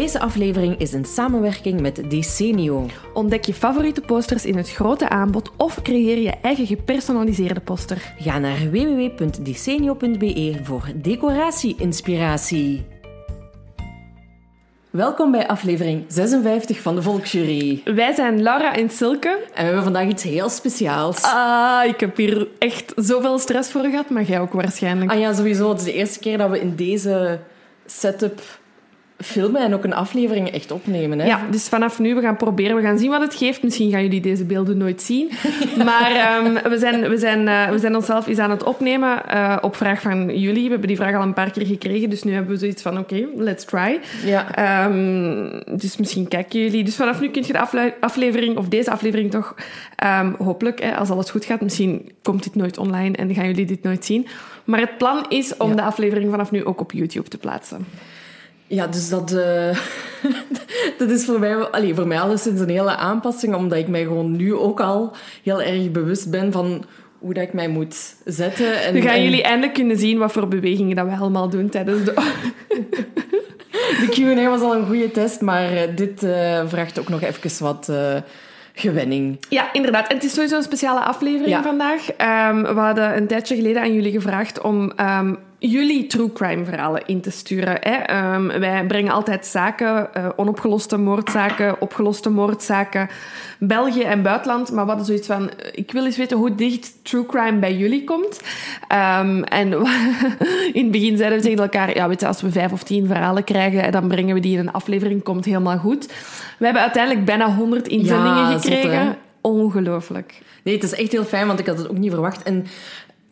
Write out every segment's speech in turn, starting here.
Deze aflevering is een samenwerking met Decenio. Ontdek je favoriete posters in het grote aanbod of creëer je eigen gepersonaliseerde poster. Ga naar www.decenio.be voor decoratie-inspiratie. Welkom bij aflevering 56 van de Volksjury. Wij zijn Laura en Silke. En we hebben vandaag iets heel speciaals. Ah, ik heb hier echt zoveel stress voor gehad, maar jij ook waarschijnlijk. Ah ja, sowieso. Het is de eerste keer dat we in deze setup filmen en ook een aflevering echt opnemen. Hè? Ja, dus vanaf nu, we gaan proberen, we gaan zien wat het geeft. Misschien gaan jullie deze beelden nooit zien. Maar ehm, we, zijn, we, zijn, uh, we zijn onszelf eens aan het opnemen uh, op vraag van jullie. We hebben die vraag al een paar keer gekregen, dus nu hebben we zoiets van, oké, okay, let's try. Ja. Um, dus misschien kijken jullie. Dus vanaf nu kun je de afle aflevering, of deze aflevering toch, um, hopelijk, hè, als alles goed gaat, misschien komt dit nooit online en gaan jullie dit nooit zien. Maar het plan is om ja. de aflevering vanaf nu ook op YouTube te plaatsen. Ja, dus dat, uh, dat is voor mij, allee, voor mij alleszins een hele aanpassing, omdat ik mij gewoon nu ook al heel erg bewust ben van hoe dat ik mij moet zetten. En, nu gaan en... jullie eindelijk kunnen zien wat voor bewegingen dat we allemaal doen tijdens de... de Q&A was al een goede test, maar uh, dit uh, vraagt ook nog even wat... Uh, gewenning. Ja, inderdaad. En het is sowieso een speciale aflevering ja. vandaag. Um, we hadden een tijdje geleden aan jullie gevraagd om um, jullie true crime verhalen in te sturen. Hè. Um, wij brengen altijd zaken, uh, onopgeloste moordzaken, opgeloste moordzaken, België en buitenland. Maar we hadden zoiets van, ik wil eens weten hoe dicht true crime bij jullie komt. Um, en in het begin zeiden we tegen elkaar, ja, weet je, als we vijf of tien verhalen krijgen, dan brengen we die in een aflevering, komt helemaal goed. We hebben uiteindelijk bijna honderd inzendingen ja, gekregen. Ongelooflijk. Nee, het is echt heel fijn, want ik had het ook niet verwacht. En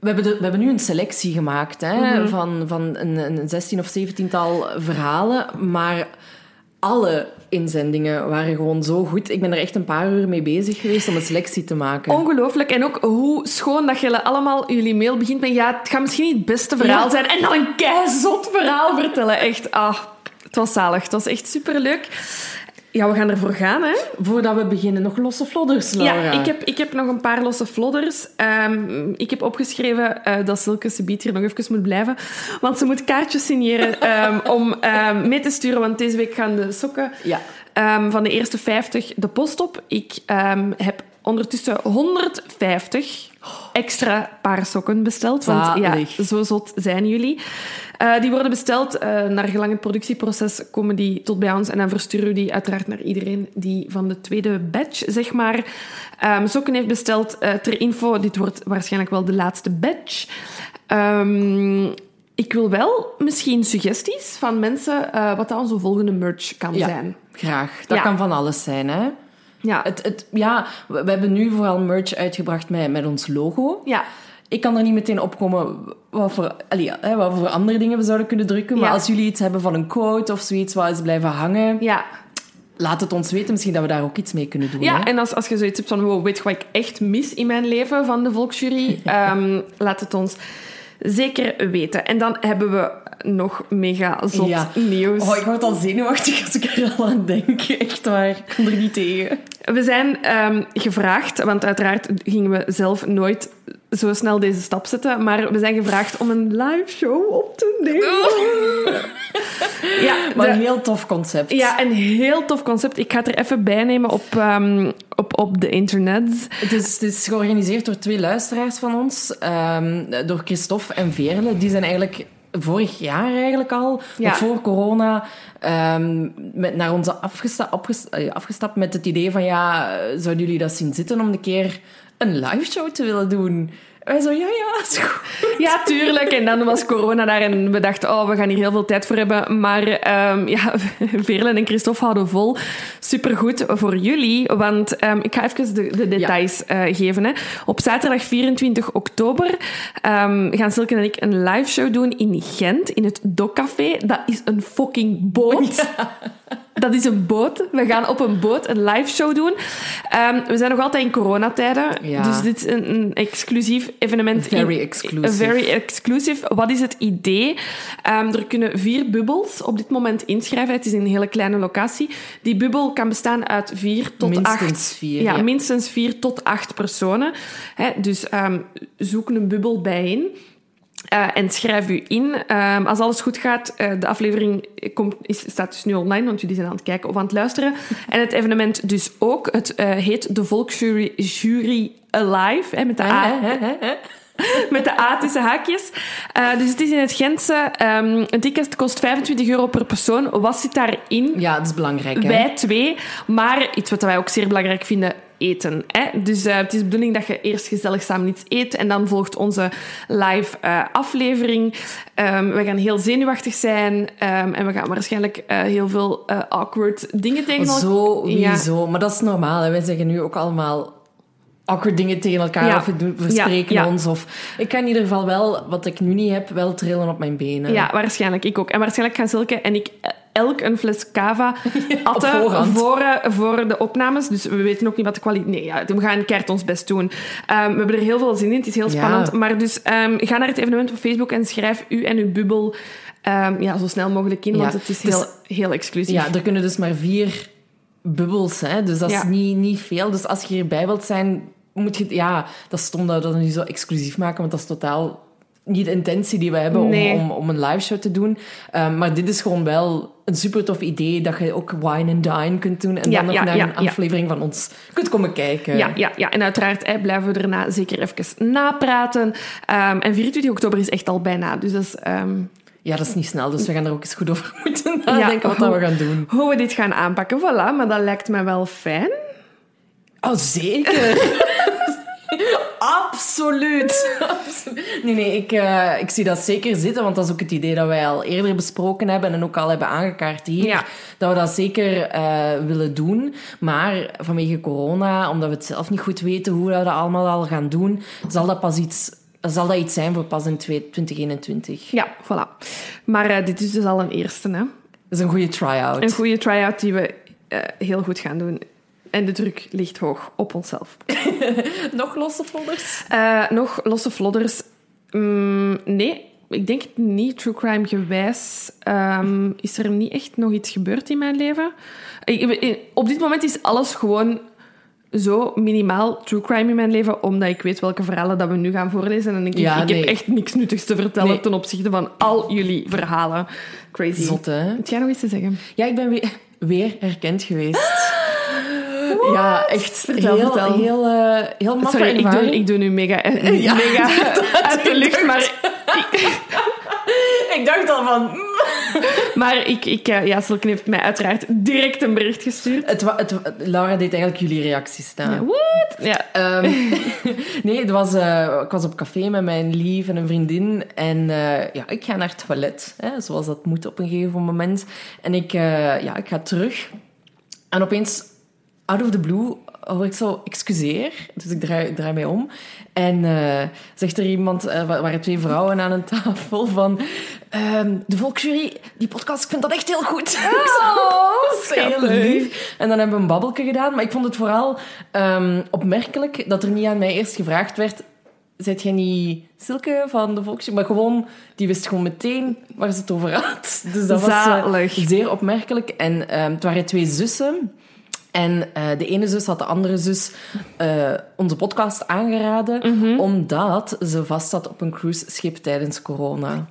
we hebben, de, we hebben nu een selectie gemaakt hè, mm -hmm. van, van een, een 16 of 17-tal verhalen. Maar alle inzendingen waren gewoon zo goed. Ik ben er echt een paar uur mee bezig geweest om een selectie te maken. Ongelooflijk. En ook hoe schoon dat jullie allemaal jullie mail begint met... Ja, het gaat misschien niet het beste verhaal ja. zijn. En dan een keizot verhaal vertellen. Echt, ah, het was zalig. Het was echt superleuk. Ja, we gaan ervoor gaan, hè. Voordat we beginnen, nog losse flodders, Laura. Ja, ik heb, ik heb nog een paar losse flodders. Um, ik heb opgeschreven uh, dat Silke Sebiet hier nog even moet blijven. Want ze moet kaartjes signeren um, om um, mee te sturen. Want deze week gaan de sokken ja. van de eerste 50 de post op. Ik heb ondertussen 150 extra paar sokken besteld. Want ja, zo zot zijn jullie. Uh, die worden besteld. Uh, naar gelang het productieproces komen die tot bij ons. En dan versturen we die uiteraard naar iedereen die van de tweede batch, zeg maar, um, sokken heeft besteld. Uh, ter info, dit wordt waarschijnlijk wel de laatste batch. Um, ik wil wel misschien suggesties van mensen wat dat onze volgende merch kan ja, zijn. Graag. Dat Ja. kan van alles zijn, hè. Ja. Het, het, ja, we we hebben nu vooral merch uitgebracht met, met ons logo. ja. Ik kan er niet meteen opkomen wat voor, allee, hè, wat voor andere dingen we zouden kunnen drukken. Maar als jullie iets hebben van een quote of zoiets wat is blijven hangen, Ja, laat het ons weten. Misschien dat we daar ook iets mee kunnen doen. Ja, hè. en als, als je zoiets hebt van, wow, weet je wat ik echt mis in mijn leven van de Volksjury? Ehm, laat het ons zeker weten. En dan hebben we nog mega zot Ja. nieuws. Oh, ik word al zenuwachtig als ik er al aan denk. Echt waar. Ik kom er niet tegen. We zijn ehm, gevraagd, want uiteraard gingen we zelf nooit zo snel deze stap zetten, maar we zijn gevraagd om een live show op te nemen. ja, Maar de- een heel tof concept. ja, een heel tof concept. Ik ga het er even bij nemen op, ehm, op, op de internet. Het is, het is georganiseerd door twee luisteraars van ons. ehm, door Christophe en Veerle. Die zijn eigenlijk vorig jaar eigenlijk al, Ja. voor corona, ehm, met, naar ons afgesta afges- eh, afgestapt met het idee van ja, eh, zouden jullie dat zien zitten om een keer een live show te willen doen? Wij zo, ja, ja, is goed. Ja, tuurlijk. En dan was corona daar en we dachten, oh, we gaan hier heel veel tijd voor hebben. Maar ehm, ja, Veerlen en Christophe houden vol. Supergoed voor jullie, want ehm, ik ga even de, de details eh, geven. Hè. Op zaterdag 24 oktober ehm, gaan Silke en ik een live show doen in Gent, in het Dokcafé. Dat is een fucking boot. Dat is een boot. We gaan op een boot een live show doen. Ehm, we zijn nog altijd in coronatijden. Ja. Dus dit is een, een exclusief evenement. Very in- exclusive. Very exclusive. Wat is het idee? Ehm, er kunnen vier bubbels op dit moment inschrijven. Het is een hele kleine locatie. Die bubbel kan bestaan uit vier tot Minstens acht. vier, Ja, ja. minstens vier tot acht personen. Dus ehm, zoek een bubbel bijeen. Uh, en schrijf u in. Um, als alles goed gaat, uh, de aflevering komt, is, staat dus nu online, want jullie zijn aan het kijken of aan het luisteren. En het evenement dus ook. Het uh, heet de Volksjury Jury Alive, hè, met de A. met de A tussen haakjes. dus het is in het Gentse. Um, een ticket kost 25 euro per persoon. Wat zit daarin? Ja, dat is belangrijk. Hè? Wij twee. Maar iets wat wij ook zeer belangrijk vinden, eten. Hè? Dus uh, het is de bedoeling dat je eerst gezellig samen iets eet en dan volgt onze live uh, aflevering. Um, we gaan heel zenuwachtig zijn um, en we gaan waarschijnlijk uh, heel veel awkward dingen tegen elkaar... Zo, wieso. Ja. Maar dat is normaal. Hè? Wij zeggen nu ook allemaal awkward dingen tegen elkaar ja. of we, we spreken ja, ja. ons. Of, ik kan in ieder geval wel, wat ik nu niet heb, wel trillen op mijn benen. Ja, waarschijnlijk. Ik ook. En waarschijnlijk gaan Silke en ik elk een fles cava atten voor, voor de opnames. Dus we weten ook niet wat de kwaliteit... Nee, ja, we gaan keert ons best doen. Um, we hebben er heel veel zin in. Het is heel spannend. Maar dus um, ga naar het evenement op Facebook en schrijf u en uw bubbel um, ja, zo snel mogelijk in, want het is heel, dus, heel exclusief. Ja, er kunnen dus maar vier bubbels, hè? dus dat is niet, niet veel. Dus als je hierbij wilt zijn, moet je... Ja, dat stond dat nu zo exclusief maken, want dat is totaal niet de intentie die we hebben om, om, om een live show te doen. Um, maar dit is gewoon wel een super tof idee dat je ook wine and dine kunt doen en ja, dan nog ja, naar ja, een aflevering van ons kunt komen kijken. Ja, ja, ja. en uiteraard hè, blijven we daarna zeker even napraten. Um, en 24 oktober is echt al bijna, dus dat is... Um... Ja, dat is niet snel, dus we gaan er ook eens goed over moeten nadenken wat we gaan doen. Hoe we dit gaan aanpakken, voilà. Maar dat lijkt me wel fijn. Oh, zeker! Absoluut. Nee, nee, ik, uh, ik zie dat zeker zitten, want dat is ook het idee dat wij al eerder besproken hebben en ook al hebben aangekaart hier. Ja. Dat we dat zeker uh, willen doen. Maar vanwege corona, omdat we het zelf niet goed weten hoe we dat allemaal al gaan doen, zal dat pas iets zal dat iets zijn voor pas in 2021. Ja, voilà. Maar uh, dit is dus al een eerste, hè? Dat is een goede try-out. Een goede try-out die we uh, heel goed gaan doen. En de druk ligt hoog op onszelf. nog losse vlodders? Uh, nog losse vlodders? Mm, nee, ik denk niet true crime gewijs. Um, is er niet echt nog iets gebeurd in mijn leven? Ik, op dit moment is alles gewoon zo minimaal true crime in mijn leven, omdat ik weet welke verhalen dat we nu gaan voorlezen. En ik, ja, ik heb echt niks nuttigs te vertellen nee. ten opzichte van al jullie verhalen. Crazy. Zot, hè? Heb jij nog iets te zeggen? Ja, ik ben weer, weer herkend geweest. Ja, echt vertel, heel, vertel. heel, uh, heel Sorry, ik doe, ik doe nu mega, eh, ja, mega uit de lucht, maar... ik dacht al van... maar ik, ik, eh, ja, heeft mij uiteraard direct een bericht gestuurd. Het, het, Laura deed eigenlijk jullie reacties staan. Ja, what? Ja. Um, nee, het was, uh, ik was op café met mijn lief en een vriendin. En uh, ja, ik ga naar het toilet, hè, zoals dat moet op een gegeven moment. En ik, ja, ik ga terug. En opeens out of the blue hoor ik zo, excuseer. Dus ik draai, draai mij om. En uh, zegt er iemand, uh, waren twee vrouwen aan een tafel, van... Um, de Volksjury, die podcast, ik vind dat echt heel goed. Oh, heel lief. En dan hebben we een babbelke gedaan. Maar ik vond het vooral um, opmerkelijk dat er niet aan mij eerst gevraagd werd... Zet jij niet Silke van de Volksjury? Maar gewoon, die wist gewoon meteen waar ze het over had. Dus dat was uh, zeer opmerkelijk. En um, het waren twee zussen... En uh, de ene zus had de andere zus uh, onze podcast aangeraden, mm -hmm. omdat ze vast zat op een cruiseschip tijdens corona.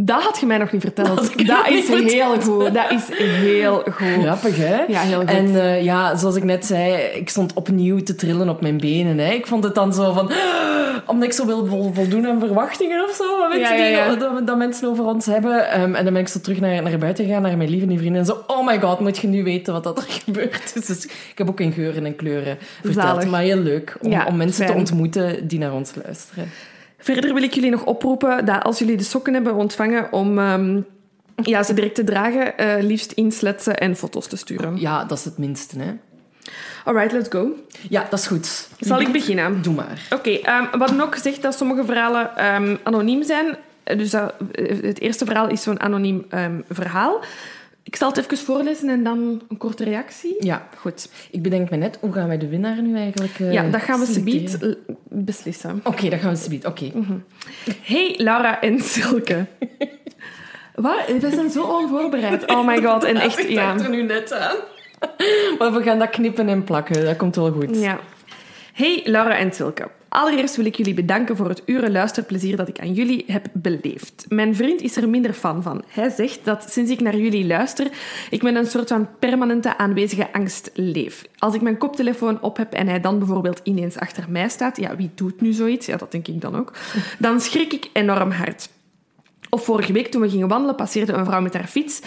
Dat had je mij nog niet verteld. Dat, dat is heel goed. Dat is heel goed. Grappig, hè? Ja, heel goed. En uh, ja, zoals ik net zei, ik stond opnieuw te trillen op mijn benen. Hè. Ik vond het dan zo van... Omdat ik zo wil voldoen aan verwachtingen of zo. Weet ja, ja, ja. Dat, dat, mensen over ons hebben. Um, en dan ben ik zo terug naar, naar buiten gegaan, naar mijn lieve vrienden. En zo, oh my god, moet je nu weten wat dat er gebeurt. Dus, dus ik heb ook in geuren en kleuren verteld. Zalig. Maar heel leuk om, om mensen fijn. te ontmoeten die naar ons luisteren. Verder wil ik jullie nog oproepen dat als jullie de sokken hebben ontvangen om um, ja, ze direct te dragen, uh, liefst insletsen en foto's te sturen. Ja, dat is het minste, hè. Alright, let's go. Ja, dat is goed. Zal ik beginnen? Doe maar. Oké, okay, um, we hadden ook gezegd dat sommige verhalen um, anoniem zijn. Dus dat, het eerste verhaal is zo'n anoniem verhaal. Ik zal het even voorlezen en dan een korte reactie. Ja, goed. Ik bedenk me net, hoe gaan wij de winnaar nu eigenlijk uh, Ja, dat gaan we subiet beslissen. Oké, okay, dat gaan we subiet. Oké. Okay. Mm -hmm. Hey, Laura en Silke. Wat? We zijn zo onvoorbereid. Oh my god. En echt, ik ja. Ik er nu net aan. Maar we gaan dat knippen en plakken. Dat komt wel goed. Ja. Hey, Laura en Silke. Allereerst wil ik jullie bedanken voor het uren luisterplezier dat ik aan jullie heb beleefd. Mijn vriend is er minder fan van. Hij zegt dat sinds ik naar jullie luister, ik met een soort van permanente aanwezige angst leef. Als ik mijn koptelefoon op heb en hij dan bijvoorbeeld ineens achter mij staat, ja, wie doet nu zoiets? Ja, dat denk ik dan ook. Dan schrik ik enorm hard. Of vorige week toen we gingen wandelen, passeerde een vrouw met haar fiets.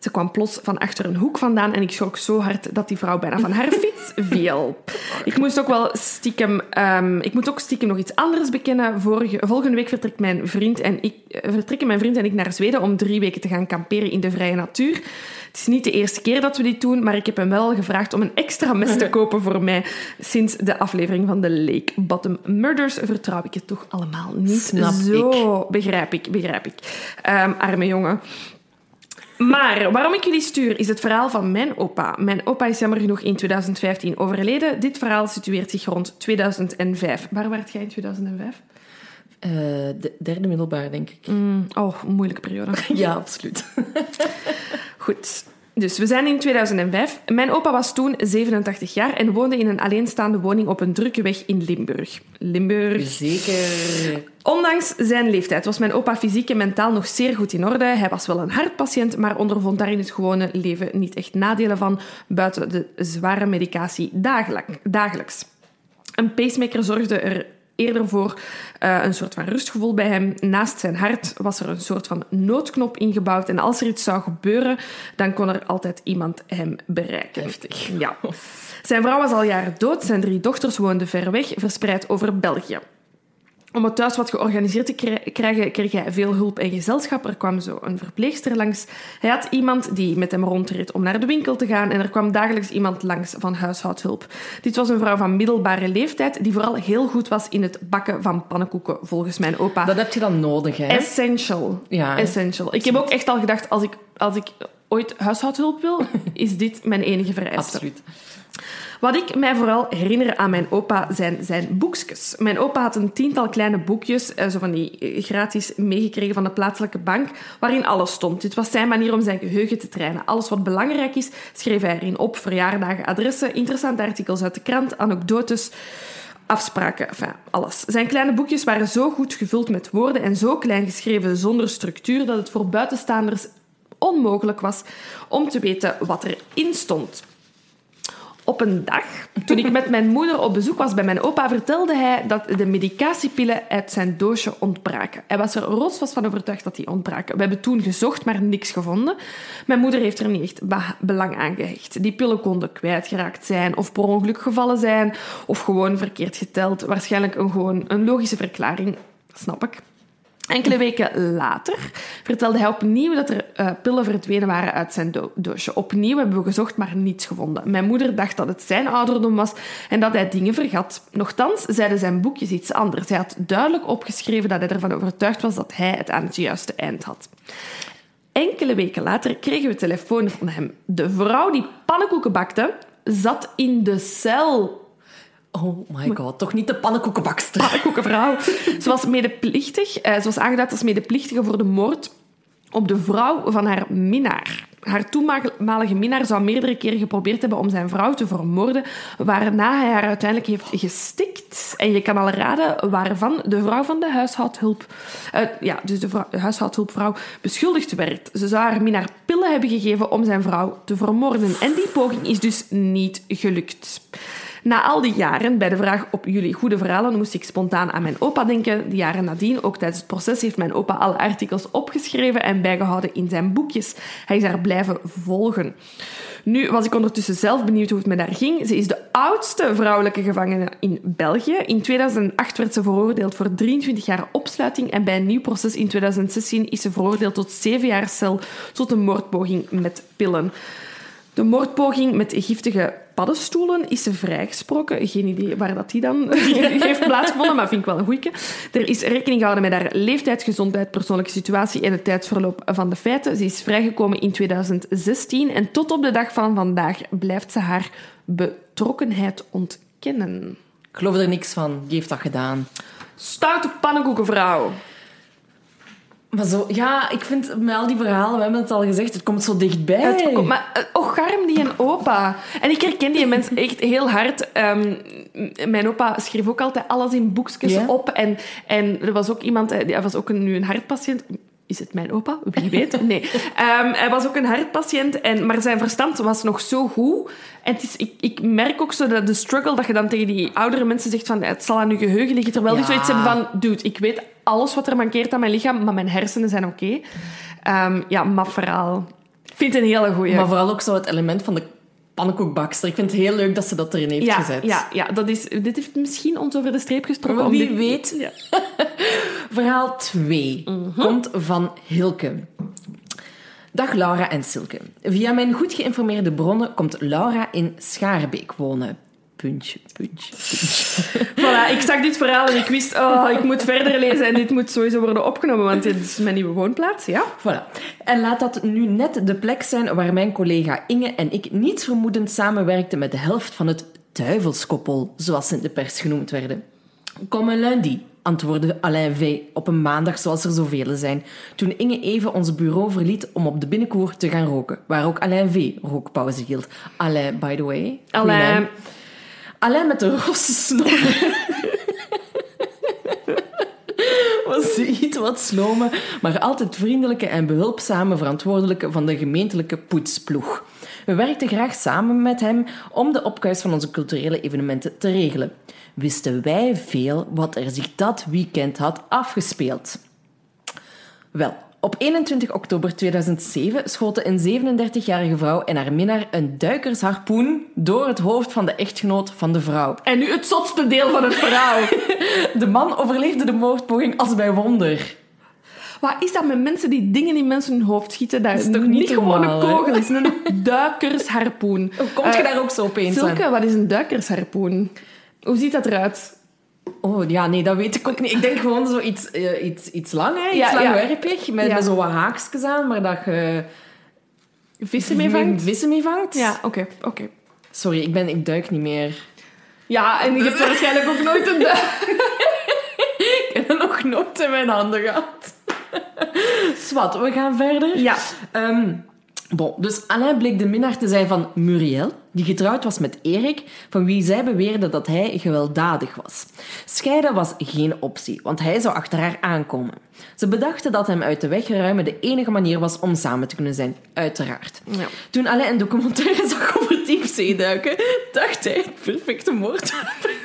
Ze kwam plots van achter een hoek vandaan en ik schrok zo hard dat die vrouw bijna van haar fiets viel. Ik moest ook wel stiekem, um, ik moet ook stiekem nog iets anders bekennen. Vorige, volgende week vertrekt mijn vriend en ik, uh, vertrekken mijn vriend en ik naar Zweden om drie weken te gaan kamperen in de vrije natuur. Het is niet de eerste keer dat we dit doen, maar ik heb hem wel gevraagd om een extra mes te kopen voor mij. Sinds de aflevering van de Lake Bottom Murders vertrouw ik het toch allemaal niet. Snap zo ik. begrijp ik, begrijp ik. Um, arme jongen. Maar waarom ik jullie stuur is het verhaal van mijn opa. Mijn opa is jammer genoeg in 2015 overleden. Dit verhaal situeert zich rond 2005. Waar werd jij in 2005? Uh, de derde middelbaar, denk ik. Mm, oh, moeilijke periode. ja, absoluut. Goed. Dus we zijn in 2005. Mijn opa was toen 87 jaar en woonde in een alleenstaande woning op een drukke weg in Limburg. Limburg. Zeker. Ondanks zijn leeftijd was mijn opa fysiek en mentaal nog zeer goed in orde. Hij was wel een hartpatiënt, maar ondervond daar in het gewone leven niet echt nadelen van, buiten de zware medicatie dagelijks. Een pacemaker zorgde er eerder voor uh, een soort van rustgevoel bij hem. Naast zijn hart was er een soort van noodknop ingebouwd. En als er iets zou gebeuren, dan kon er altijd iemand hem bereiken. Heftig. Ja. Zijn vrouw was al jaren dood. Zijn drie dochters woonden ver weg, verspreid over België. Om het thuis wat georganiseerd te krijgen, kreeg hij veel hulp en gezelschap. Er kwam zo een verpleegster langs. Hij had iemand die met hem rondreed om naar de winkel te gaan. En er kwam dagelijks iemand langs van huishoudhulp. Dit was een vrouw van middelbare leeftijd die vooral heel goed was in het bakken van pannenkoeken, volgens mijn opa. Dat heb je dan nodig, hè? Essential. Ja. Essential. Ik heb ook echt al gedacht, als ik, als ik ooit huishoudhulp wil, is dit mijn enige vereiste. Absoluut. Wat ik mij vooral herinner aan mijn opa zijn zijn boekjes. Mijn opa had een tiental kleine boekjes, eh, zo van die eh, gratis meegekregen van de plaatselijke bank, waarin alles stond. Dit was zijn manier om zijn geheugen te trainen. Alles wat belangrijk is, schreef hij erin op. Verjaardagen, adressen, interessante artikels uit de krant, anekdotes afspraken, alles. Zijn kleine boekjes waren zo goed gevuld met woorden en zo klein geschreven zonder structuur dat het voor buitenstaanders onmogelijk was om te weten wat erin stond. Op een dag, toen ik met mijn moeder op bezoek was bij mijn opa, vertelde hij dat de medicatiepillen uit zijn doosje ontbraken. Hij was er rotsvast van overtuigd dat die ontbraken. We hebben toen gezocht, maar niks gevonden. Mijn moeder heeft er niet echt belang aan gehecht. Die pillen konden kwijtgeraakt zijn, of per ongeluk gevallen zijn, of gewoon verkeerd geteld. Waarschijnlijk een, gewoon een logische verklaring, snap ik. Enkele weken later vertelde hij opnieuw dat er uh, pillen verdwenen waren uit zijn do doosje. Opnieuw hebben we gezocht, maar niets gevonden. Mijn moeder dacht dat het zijn ouderdom was en dat hij dingen vergat. Nochtans zeiden zijn boekjes iets anders. Hij had duidelijk opgeschreven dat hij ervan overtuigd was dat hij het aan het juiste eind had. Enkele weken later kregen we telefoon van hem. De vrouw die pannenkoeken bakte, zat in de cel Oh my god, toch niet de pannenkoekenbakster. Pannenkoekenvrouw. Ze was medeplichtig. Eh, ze was aangeduid als medeplichtige voor de moord op de vrouw van haar minnaar. Haar toenmalige minnaar zou meerdere keren geprobeerd hebben om zijn vrouw te vermoorden, waarna hij haar uiteindelijk heeft gestikt. En je kan al raden waarvan de vrouw van de huishoudhulp, uh, ja, dus de, vrouw, de huishoudhulpvrouw, beschuldigd werd. Ze zou haar minnaar pillen hebben gegeven om zijn vrouw te vermoorden. En die poging is dus niet gelukt. Na al die jaren, bij de vraag op jullie goede verhalen, moest ik spontaan aan mijn opa denken. De jaren nadien, ook tijdens het proces, heeft mijn opa alle artikels opgeschreven en bijgehouden in zijn boekjes. Hij is daar blijven volgen. Nu was ik ondertussen zelf benieuwd hoe het met haar ging. Ze is de oudste vrouwelijke gevangene in België. In 2008 werd ze veroordeeld voor 23 jaar opsluiting en bij een nieuw proces in 2016 is ze veroordeeld tot 7 jaar cel tot een moordpoging met pillen. De moordpoging met giftige paddenstoelen is ze vrijgesproken. Geen idee waar dat die dan heeft plaatsgevonden, maar vind ik wel een goeie. Er is rekening gehouden met haar leeftijd, gezondheid, persoonlijke situatie en het tijdsverloop van de feiten. Ze is vrijgekomen in 2016 en tot op de dag van vandaag blijft ze haar betrokkenheid ontkennen. Ik geloof er niks van. Die heeft dat gedaan. Stoute pannenkoekenvrouw. Maar zo, ja, ik vind met al die verhalen, we hebben het al gezegd, het komt zo dichtbij. Het komt- maar eh, oh, garm die een opa. En ik herken die mensen echt heel hard. Ehm, mijn opa schreef ook altijd alles in boekjes op. En, en er was ook iemand, eh, hij was ook een, nu een hartpatiënt. Is het mijn opa? Wie weet? Nee. Ehm, hij was ook een hartpatiënt, en, maar zijn verstand was nog zo goed. En het is, ik, ik merk ook zo dat de struggle dat je dan tegen die oudere mensen zegt van het zal aan je geheugen liggen. Terwijl die Ja. zoiets hebben van, dude, ik weet alles wat er mankeert aan mijn lichaam, maar mijn hersenen zijn oké. Ehm, ja, maf verhaal. Ik vind het een hele goeie. Maar vooral ook zo het element van de pannenkoekbakster. Ik vind het heel leuk dat ze dat erin heeft ja, gezet. Ja, ja dat is, dit heeft misschien ons over de streep gesproken. Om wie dit- weet. Ja. Verhaal 2 Mhm. komt van Hilke. Dag Laura en Silke. Via mijn goed geïnformeerde bronnen komt Laura in Schaarbeek wonen. Puntje, puntje, puntje. Voilà, ik zag dit verhaal en ik wist, oh, ik moet verder lezen en dit moet sowieso worden opgenomen, want dit is mijn nieuwe woonplaats, ja. Voilà. En laat dat nu net de plek zijn waar mijn collega Inge en ik niets vermoedend samenwerkten met de helft van het duivelskoppel, zoals ze in de pers genoemd werden. Kom een lundi, antwoordde Alain V. op een maandag zoals er zoveel zijn, toen Inge even ons bureau verliet om op de binnenkoer te gaan roken, waar ook Alain V. rookpauze hield. Alain, by the way. Alain, Alain met de rosse snor. Was iets wat slome, maar altijd vriendelijke en behulpzame verantwoordelijke van de gemeentelijke poetsploeg. We werkten graag samen met hem om de opkuis van onze culturele evenementen te regelen. Wisten wij veel wat er zich dat weekend had afgespeeld. Wel, op 21 oktober 2007 schoten een 37-jarige vrouw en haar minnaar een duikersharpoen door het hoofd van de echtgenoot van de vrouw. en nu het zotste deel van het verhaal. De man overleefde de moordpoging als bij wonder. Wat is dat met mensen die dingen in mensen hun hoofd schieten? Dat is toch niet gewoon normaal, een kogel, is een duikersharpoen. Hoe kom je Eh, daar ook zo opeens aan? Silke, wat is een duikersharpoen? Hoe ziet dat eruit? Oh ja, nee, dat weet ik ook niet. Ik denk gewoon zo iets, eh, iets, iets lang, hè? iets Ja, ja. langwerpig, met, Ja. met zo wat haakjes aan, maar dat je Vissen mee vangt? vissen mee vangt. Ja, oké, oké. Sorry, ik, ben, ik duik niet meer. Ja, en je hebt waarschijnlijk ook nooit een duik. Ik heb nog nooit in mijn handen gehad. Swat, we gaan verder. Ja. Ehm, bon, dus Alain bleek de minnaar te zijn van Muriel, die getrouwd was met Erik, van wie zij beweerde dat hij gewelddadig was. Scheiden was geen optie, want hij zou achter haar aankomen. Ze bedachten dat hem uit de weg ruimen de enige manier was om samen te kunnen zijn, uiteraard. Ja. Toen Alain een documentaire zag over diepzeeduiken, dacht hij het perfecte moord te hebben.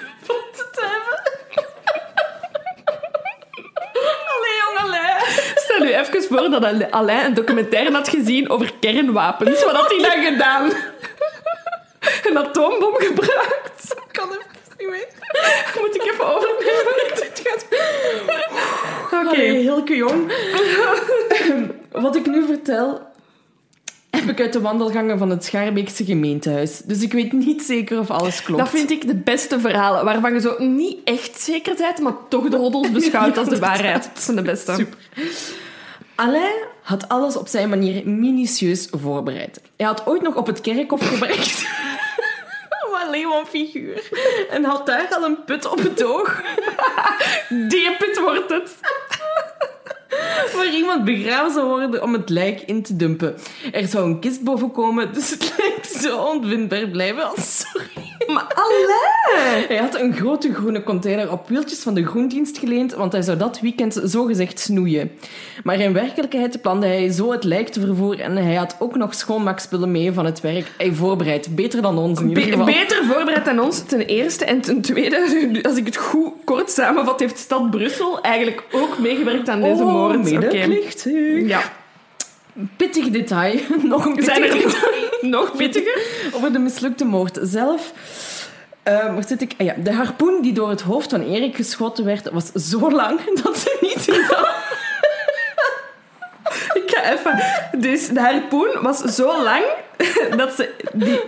Allee, jong Alain. Stel u even voor dat Alain een documentaire had gezien over kernwapens. Wat had hij dan gedaan? Een atoombom gebruikt. Ik kan even niet meer. Moet ik even overnemen? Het gaat... Oké. Allee, Hilke jong. Wat ik nu vertel, heb ik uit de wandelgangen van het Schaarbeekse gemeentehuis. Dus ik weet niet zeker of alles klopt. Dat vind ik de beste verhalen, waarvan je zo niet echt zeker bent, maar toch de roddels beschouwt als de waarheid. Dat zijn de beste. Super. Alain had alles op zijn manier minutieus voorbereid. Hij had ooit nog op het kerkhof. Wat een figuur. En had daar al een put op het oog. Die put wordt het. waar iemand begraven zou worden om het lijk in te dumpen. Er zou een kist boven komen, dus het lijk zou onvindbaar blijven. Oh, sorry. Maar Alain! Hij had een grote groene container op wieltjes van de groendienst geleend, want hij zou dat weekend zogezegd snoeien. Maar in werkelijkheid plande hij zo het lijk te vervoeren en hij had ook nog schoonmaakspullen mee van het werk. Hij voorbereid. Beter dan ons in ieder Be- geval. beter voorbereid dan ons, ten eerste. En ten tweede, als ik het goed kort samenvat, heeft stad Brussel eigenlijk ook meegewerkt aan deze Oh, moord. Oké. medeplichtig. Ja. Pittig detail. Nog een pittig Zijn er detail. nog pittiger? Over de mislukte moord zelf. Eh, waar zit ik? Ah ja, de harpoen die door het hoofd van Erik geschoten werd, was zo lang dat ze niet in even... Dus de harpoen was zo lang dat ze die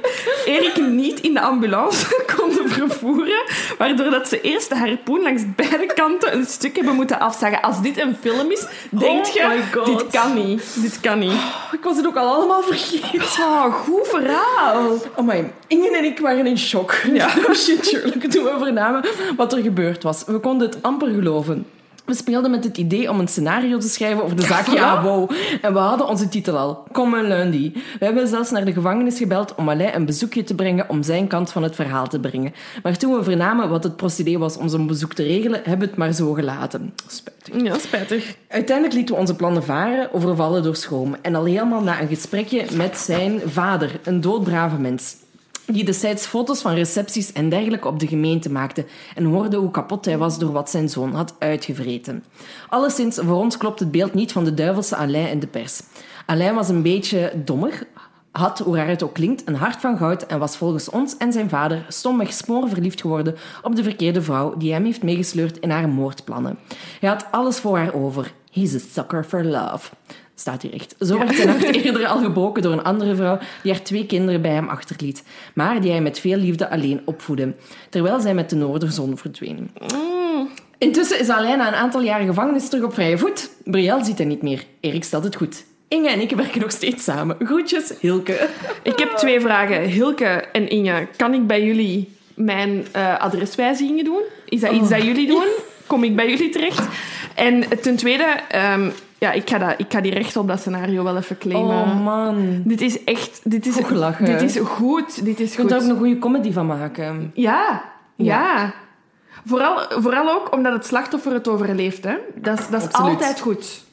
Erik niet in de ambulance konden vervoeren, waardoor dat ze eerst de harpoen langs beide kanten een stuk hebben moeten afzagen. Als dit een film is, denk Oh je, dit kan niet. Dit kan niet. Ik was het ook al allemaal vergeten. Oh, goed verhaal. Oh my, Ingen en ik waren in shock. Ja. Oh shit, Sherlock, toen we vernamen wat er gebeurd was. We konden het amper geloven. We speelden met het idee om een scenario te schrijven over de zaak Ja, wow. En we hadden onze titel al. Kom een lundi. We hebben zelfs naar de gevangenis gebeld om Alain een bezoekje te brengen om zijn kant van het verhaal te brengen. Maar toen we vernamen wat het procedé was om zo'n bezoek te regelen, hebben we het maar zo gelaten. Spijtig. Ja, spijtig. Uiteindelijk lieten we onze plannen varen, overvallen door schroom. En al helemaal na een gesprekje met zijn vader, een doodbrave mens die destijds foto's van recepties en dergelijke op de gemeente maakte en hoorde hoe kapot hij was door wat zijn zoon had uitgevreten. Alleszins, voor ons klopt het beeld niet van de duivelse Alain in de pers. Alain was een beetje dommig, had, hoe raar het ook klinkt, een hart van goud en was volgens ons en zijn vader stomweg spoorverliefd geworden op de verkeerde vrouw die hem heeft meegesleurd in haar moordplannen. Hij had alles voor haar over. He's a sucker for love. Staat hier echt. Zo werd zijn hart eerder al gebroken door een andere vrouw die haar twee kinderen bij hem achterliet, maar die hij met veel liefde alleen opvoedde, terwijl zij met de Noorderzon verdween. Intussen is Alain na een aantal jaren gevangenis terug op vrije voet. Brielle ziet hij niet meer. Erik stelt het goed. Inge en ik werken nog steeds samen. Groetjes, Hilke. Ik heb twee vragen. Hilke en Inge, kan ik bij jullie mijn uh, adreswijzigingen doen? Is dat iets dat jullie doen? Kom ik bij jullie terecht? En ten tweede, um, ja, ik ga, dat, ik ga die recht op dat scenario wel even claimen. Oh man. Dit is echt... Dit is. Dit is goed. Dit is Je kunt er ook een goede comedy van maken. Ja. Ja. Vooral, vooral ook omdat het slachtoffer het overleeft. Hè. Dat, is- dat is Absoluut. altijd goed.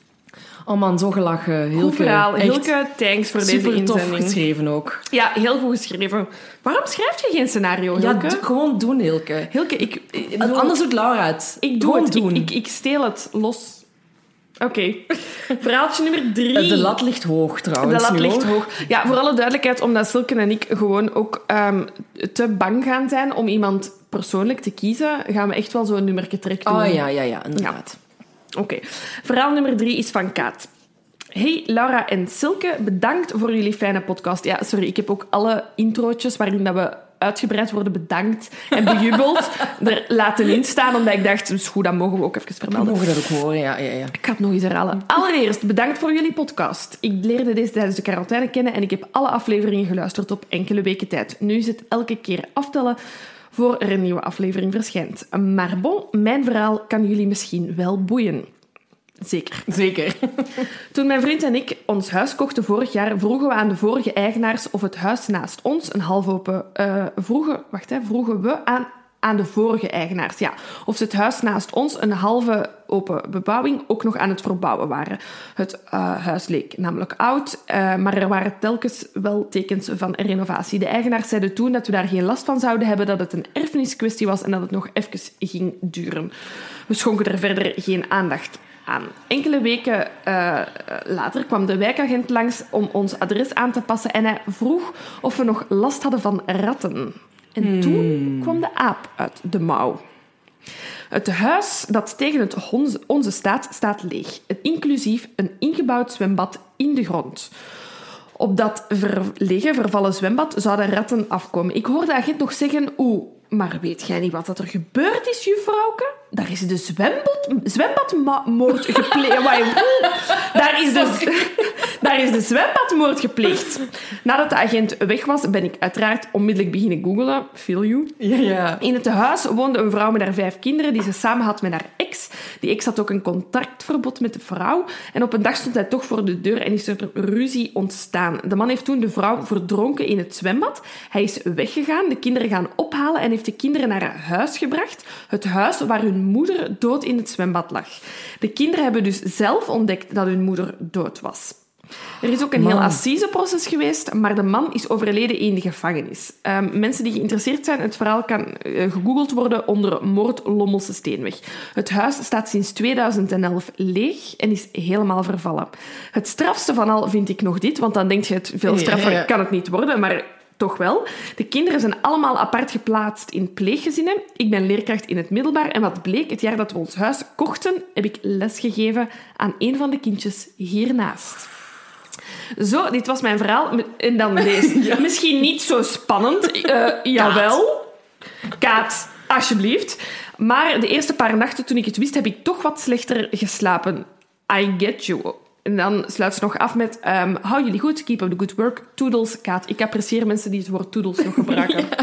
Oh man, zo gelachen. Hilke. Goed verhaal. Hilke, thanks voor deze super tof inzending. geschreven ook. Ja, heel goed geschreven. Waarom schrijf je geen scenario, Ja, Hilke? d- gewoon doen, Hilke. Hilke, ik... Anders doet Laura het. ik doe gewoon het. doen. Ik, ik, ik steel het los. Oké. Verhaaltje nummer drie. De lat ligt hoog trouwens. De lat ligt hoog. Ja, voor alle duidelijkheid, omdat Silke en ik gewoon ook ehm, te bang gaan zijn om iemand persoonlijk te kiezen, gaan we echt wel zo'n nummertje trek doen. Oh ja, ja, ja, inderdaad. Oké. Verhaal nummer drie is van Kaat. Hey Laura en Silke, bedankt voor jullie fijne podcast. Ja, sorry, ik heb ook alle introotjes waarin dat we uitgebreid worden bedankt en bejubeld er laten instaan, omdat ik dacht, dus goed, dat mogen we ook even We vermelden. mogen dat ook horen, ja, ja, ja. Ik ga het nog eens herhalen. Allereerst, bedankt voor jullie podcast. Ik leerde deze tijdens de quarantaine kennen en ik heb alle afleveringen geluisterd op enkele weken tijd. Nu is het elke keer aftellen voor er een nieuwe aflevering verschijnt. Maar bon, mijn verhaal kan jullie misschien wel boeien. Zeker. Zeker. Toen mijn vriend en ik ons huis kochten vorig jaar, vroegen we aan de vorige eigenaars of het huis naast ons een halfopen... eh vroegen, wacht, hè, vroegen we aan, aan de vorige eigenaars, ja, of ze het huis naast ons een halve open bebouwing ook nog aan het verbouwen waren. Het eh, huis leek namelijk oud, eh, maar er waren telkens wel tekens van renovatie. De eigenaars zeiden toen dat we daar geen last van zouden hebben, dat het een erfeniskwestie was en dat het nog even ging duren. We schonken er verder geen aandacht aan. Enkele weken eh, later kwam de wijkagent langs om ons adres aan te passen en hij vroeg of we nog last hadden van ratten. En toen kwam de aap uit de mouw. Het huis dat tegen het onze staat, staat leeg, inclusief een ingebouwd zwembad in de grond. Op dat verlegen, vervallen zwembad zouden ratten afkomen. Ik hoorde de agent nog zeggen, oeh, maar weet jij niet wat dat er gebeurd is, juffrouwke? Daar is de zwembad, zwembadmoord gepleegd. Daar is de, daar is de zwembadmoord gepleegd. Nadat de agent weg was, ben ik uiteraard onmiddellijk beginnen googelen. Feel you. Ja, ja. In het huis woonde een vrouw met haar vijf kinderen die ze samen had met haar ex. Die ex had ook een contractverbod met de vrouw. En op een dag stond hij toch voor de deur en is er ruzie ontstaan. De man heeft toen de vrouw verdronken in het zwembad. Hij is weggegaan, de kinderen gaan ophalen en heeft de kinderen naar haar huis gebracht. Het huis waar hun moeder dood in het zwembad lag. De kinderen hebben dus zelf ontdekt dat hun moeder dood was. Er is ook een heel Man. assiseproces geweest, maar de man is overleden in de gevangenis. Ehm, mensen die geïnteresseerd zijn, het verhaal kan eh, gegoogeld worden onder moord Lommelse Steenweg. Het huis staat sinds 2011 leeg en is helemaal vervallen. Het strafste van al vind ik nog dit, want dan denk je, het veel straffer Ja, ja. kan het niet worden, maar toch wel. De kinderen zijn allemaal apart geplaatst in pleeggezinnen. Ik ben leerkracht in het middelbaar en wat bleek, het jaar dat we ons huis kochten, heb ik lesgegeven aan een van de kindjes hiernaast. Zo, dit was mijn verhaal. En dan deze. Misschien niet zo spannend. Eh, jawel. Kaat, alsjeblieft. Maar de eerste paar nachten toen ik het wist, heb ik toch wat slechter geslapen. I get you. En dan sluit ze nog af met... ehm, hou jullie goed, keep up the good work. Toodles, Kaat. Ik apprecieer mensen die het woord toodles nog gebruiken.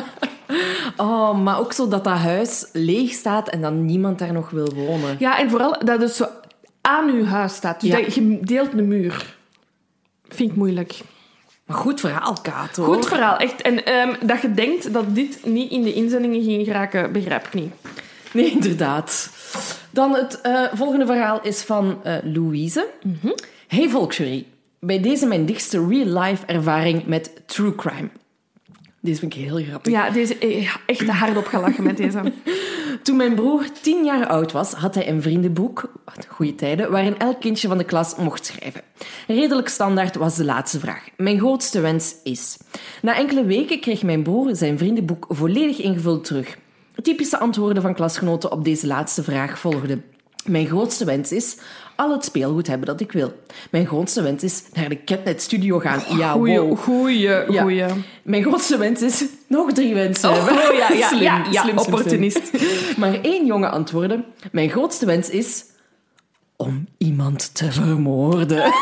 Oh, maar ook zo dat dat huis leeg staat en dat niemand daar nog wil wonen. Ja, en vooral dat het zo aan uw huis staat. Dus Ja. dat je deelt een muur. Vind ik moeilijk. Maar goed verhaal, Kaat, hoor. Goed verhaal, echt. En ehm, dat je denkt dat dit niet in de inzendingen ging geraken, begrijp ik niet. Nee, inderdaad. Dan het eh, volgende verhaal is van eh, Louise. Hey Volksjury. Bij deze mijn dichtste real-life ervaring met true crime. Deze vind ik heel grappig. Ja, deze, eh, echt hardop gelachen met deze. Toen mijn broer tien jaar oud was, had hij een vriendenboek, goede tijden, waarin elk kindje van de klas mocht schrijven. Redelijk standaard was de laatste vraag. Mijn grootste wens is. Na enkele weken kreeg mijn broer zijn vriendenboek volledig ingevuld terug. Typische antwoorden van klasgenoten op deze laatste vraag volgden. Mijn grootste wens is al het speelgoed hebben dat ik wil. Mijn grootste wens is naar de Catnet Studio gaan. Ja, Goeie, wow. goeie, Ja. goeie. Mijn grootste wens is nog drie wensen hebben. Oh, ja, ja, Slim, ja, ja, slim, slim, slim. opportunist. Maar één jongen antwoordde: Mijn grootste wens is om iemand te vermoorden.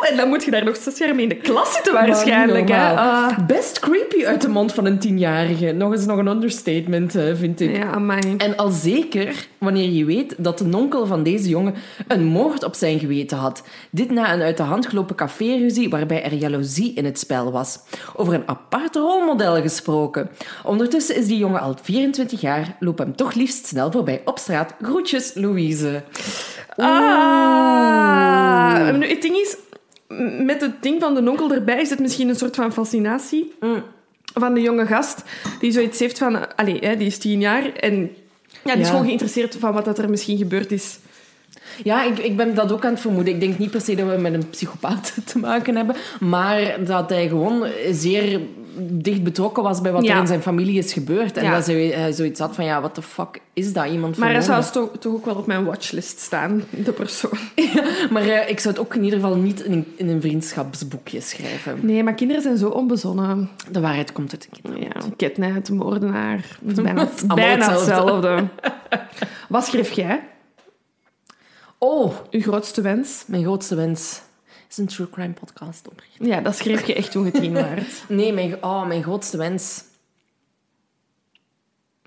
En dan moet je daar nog zes jaar mee in de klas zitten waarschijnlijk. Hè? Ah. Best creepy uit de mond van een tienjarige. Nog eens nog een understatement, eh, vind ik. ja, amai. En al zeker wanneer je weet dat de nonkel van deze jongen een moord op zijn geweten had. Dit na een uit de hand gelopen caféruzie waarbij er jaloezie in het spel was. Over een apart rolmodel gesproken. Ondertussen is die jongen al 24 jaar, loop hem toch liefst snel voorbij op straat. Groetjes, Louise. Ah, nu, het ding is, met het ding van de onkel erbij is het misschien een soort van fascinatie van de jonge gast die zoiets heeft van, allee, hè, die is tien jaar en ja, die is gewoon geïnteresseerd van wat dat er misschien gebeurd is. Ja, ik, ik ben dat ook aan het vermoeden. Ik denk niet per se dat we met een psychopaat te maken hebben, maar dat hij gewoon zeer dicht betrokken was bij wat Ja. er in zijn familie is gebeurd. En Ja. dat hij hij zoiets had van, ja, what the fuck is dat? Iemand Maar hij zou toch, toch ook wel op mijn watchlist staan, de persoon. Maar eh, ik zou het ook in ieder geval niet in, in een vriendschapsboekje schrijven. Nee, maar kinderen zijn zo onbezonnen. De waarheid komt uit de kinderen. Ja, ketnet, moordenaar. Het is bijna, Het bijna hetzelfde. hetzelfde. Wat schreef jij? Oh, Uw grootste wens? mijn grootste wens is een true crime podcast oprichten. Ja, dat schreef je echt toen je tien waart. Nee, mijn, oh, mijn grootste wens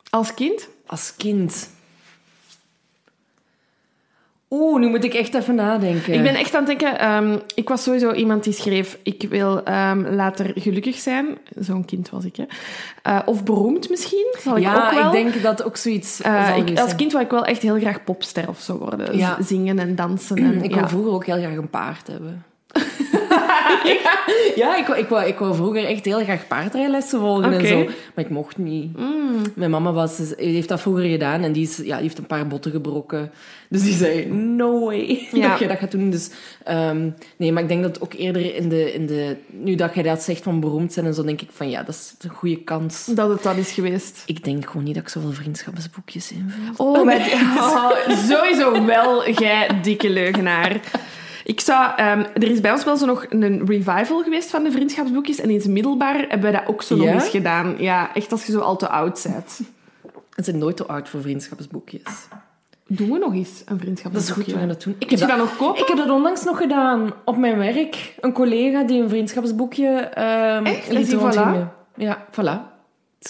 Als kind? als kind. Oeh, nu moet ik echt even nadenken. Ik ben echt aan het denken... ehm, ik was sowieso iemand die schreef... Ik wil ehm, later gelukkig zijn. Zo'n kind was ik, hè. Eh, of beroemd misschien. Zal ik ja, ook wel. ik denk dat ook zoiets Eh, zal ik, als kind wou ik wel echt heel graag popster of zo worden. Ja. Zingen en dansen. En, Ik ja. wou vroeger ook heel graag een paard hebben. ja, ik wou, ik, wou, ik wou vroeger echt heel graag paardrijlessen volgen en zo. Maar ik mocht niet. Mijn mama was, heeft dat vroeger gedaan en die, is, ja, die heeft een paar botten gebroken. Dus die zei, no way Ja. dat je dat gaat doen. Dus, ehm, nee, maar ik denk dat ook eerder in de, in de... Nu dat jij dat zegt van beroemd zijn en zo, denk ik van ja, dat is een goede kans. Dat het dat is geweest. Ik denk gewoon niet dat ik zoveel vriendschapsboekjes invul. Oh, oh, sowieso wel, jij dikke leugenaar. Ik zou, ehm, er is bij ons wel zo nog een revival geweest van de vriendschapsboekjes. En in het middelbaar hebben we dat ook zo nog eens gedaan. Ja, echt als je zo al te oud bent. Het zijn nooit te oud voor vriendschapsboekjes. Doen we nog eens een Dat is vriendschapsboekje? goed, we gaan dat doen. Ik Heb je dat nog kopen? Ik heb dat onlangs nog gedaan op mijn werk. Een collega die een vriendschapsboekje ehm Echt? Liet rondgingen. Ja, voilà.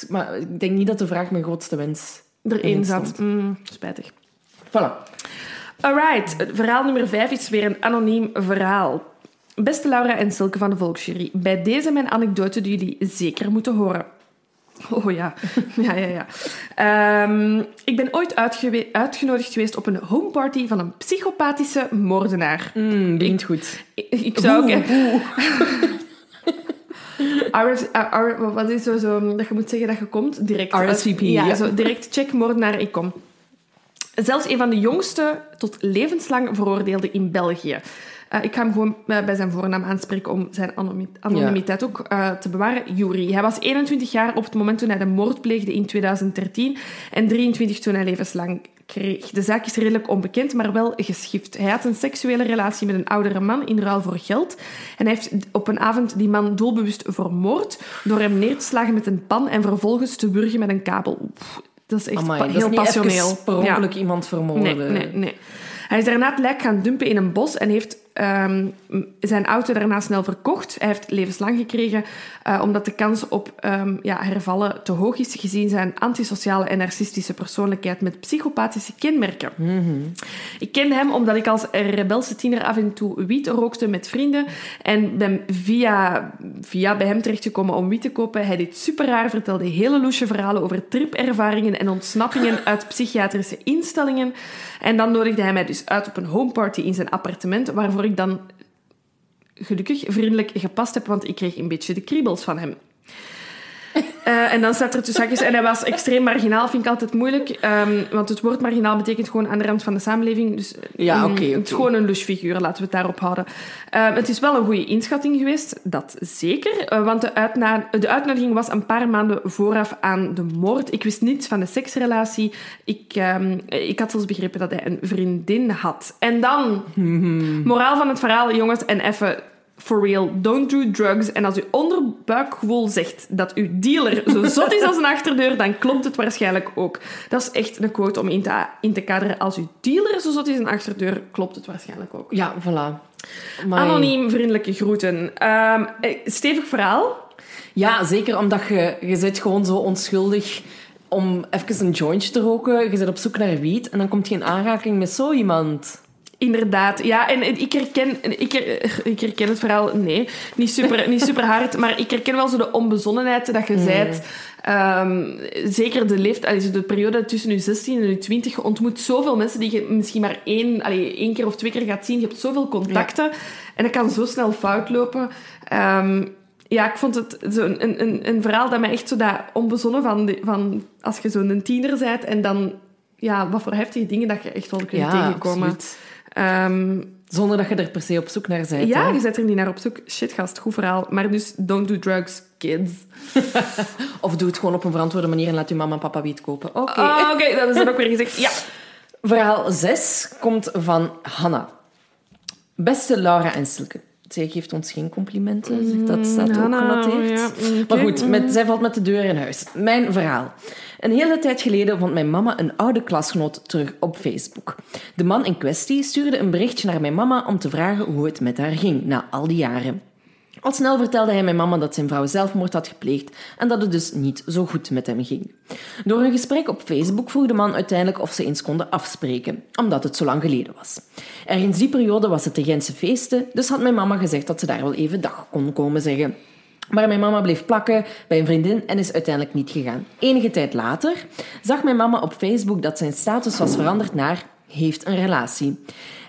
Maar ik denk niet dat de vraag mijn grootste wens Erin zat. Mm, spijtig. Voilà. Alright, verhaal nummer 5 is weer een anoniem verhaal. Beste Laura en Silke van de Volksjury, bij deze mijn anekdote die jullie zeker moeten horen. Oh ja, ja, ja, ja. Ehm, ik ben ooit uitgenodigd geweest op een homeparty van een psychopathische moordenaar. Mm, begint goed. Ik, ik zou ook... RS, uh, wat is zo, zo dat je moet zeggen dat je komt? Direct. RSVP, Ja, ja. Zo, direct check moordenaar, ik kom. Zelfs een van de jongste tot levenslang veroordeelden in België. Eh, ik ga hem gewoon eh, bij zijn voornaam aanspreken om zijn anonimi- anonimiteit ook eh, te bewaren. Yuri. Hij was 21 jaar op het moment toen hij de moord pleegde in 2013 en 23 toen hij levenslang kreeg. De zaak is redelijk onbekend, maar wel geschift. Hij had een seksuele relatie met een oudere man in ruil voor geld. En hij heeft op een avond die man doelbewust vermoord door hem neer te slagen met een pan en vervolgens te wurgen met een kabel. Dat is echt Amai, pa- dat heel is passioneel. per Ja. ongeluk iemand vermoorden. Nee, nee, nee. Hij is daarna het lijk gaan dumpen in een bos en heeft ehm, zijn auto daarna snel verkocht. Hij heeft levenslang gekregen, uh, omdat de kans op um, ja, hervallen te hoog is, gezien zijn antisociale en narcistische persoonlijkheid met psychopathische kenmerken. Mm Ik ken hem omdat ik als rebelse tiener af en toe wiet rookte met vrienden en ben via, via bij hem terechtgekomen om wiet te kopen. Hij deed super raar, vertelde hele loesje verhalen over tripervaringen en ontsnappingen uit psychiatrische instellingen. En dan nodigde hij mij dus uit op een homeparty in zijn appartement, waarvoor ik dan gelukkig vriendelijk gepast heb, want ik kreeg een beetje de kriebels van hem. Uh, en dan staat er tussen zakjes... En hij was extreem marginaal, vind ik altijd moeilijk. Um, want het woord marginaal betekent gewoon aan de rand van de samenleving. Dus ja, oké. Okay, okay. Het is gewoon een louche figuur, laten we het daarop houden. Uh, het is wel een goede inschatting geweest, dat zeker. Uh, want de, uitna de uitnodiging was een paar maanden vooraf aan de moord. Ik wist niets van de seksrelatie. Ik, um, ik had zelfs begrepen dat hij een vriendin had. En dan... Moraal van het verhaal, jongens, en even for real, don't do drugs. En als uw onderbuikgevoel zegt dat uw dealer zo zot is als een achterdeur, dan klopt het waarschijnlijk ook. Dat is echt een quote om in te, in te kaderen. Als uw dealer zo zot is als een achterdeur, klopt het waarschijnlijk ook. Ja, voilà. My... Anoniem vriendelijke groeten. Um, stevig verhaal. Ja, zeker omdat je, je zit gewoon zo onschuldig om even een jointje te roken. Je zit op zoek naar wiet en dan komt je in aanraking met zo iemand. Inderdaad, ja. En ik herken, ik, ik herken het verhaal, nee, niet super, niet super hard, maar ik herken wel zo de onbezonnenheid dat je mm. zijt. Um, zeker de leeftijd, de periode tussen je 16 en je 20, je ontmoet zoveel mensen die je misschien maar één, allee, één keer of twee keer gaat zien. Je hebt zoveel contacten ja. en dat kan zo snel fout lopen. Um, ja, ik vond het zo een, een, een verhaal dat mij echt zo dat onbezonnen van, de, van als je zo'n tiener bent en dan, ja, wat voor heftige dingen dat je echt wel kunt ja, tegenkomen. Absoluut. Um, Zonder dat je er per se op zoek naar bent. Ja, hè? je zet er niet naar op zoek. Shit, gast, goed verhaal. Maar dus, don't do drugs, kids. of doe het gewoon op een verantwoorde manier en laat je mama en papa wiet kopen. Oké. Okay. Oh, Oké, okay. dat is dan ook weer gezegd. Ja. Verhaal 6 komt van Hanna. Beste Laura en Silke. Zij geeft ons geen complimenten, dus dat staat ook genoteerd. Ja, okay. Maar goed, met, zij valt met de deur in huis. Mijn verhaal. Een hele tijd geleden vond mijn mama een oude klasgenoot terug op Facebook. De man in kwestie stuurde een berichtje naar mijn mama om te vragen hoe het met haar ging na al die jaren. Al snel vertelde hij mijn mama dat zijn vrouw zelfmoord had gepleegd en dat het dus niet zo goed met hem ging. Door een gesprek op Facebook vroeg de man uiteindelijk of ze eens konden afspreken, omdat het zo lang geleden was. Ergens die periode was het de Gentse feesten, dus had mijn mama gezegd dat ze daar wel even dag kon komen zeggen. Maar mijn mama bleef plakken bij een vriendin en is uiteindelijk niet gegaan. Enige tijd later zag mijn mama op Facebook dat zijn status was veranderd naar heeft een relatie.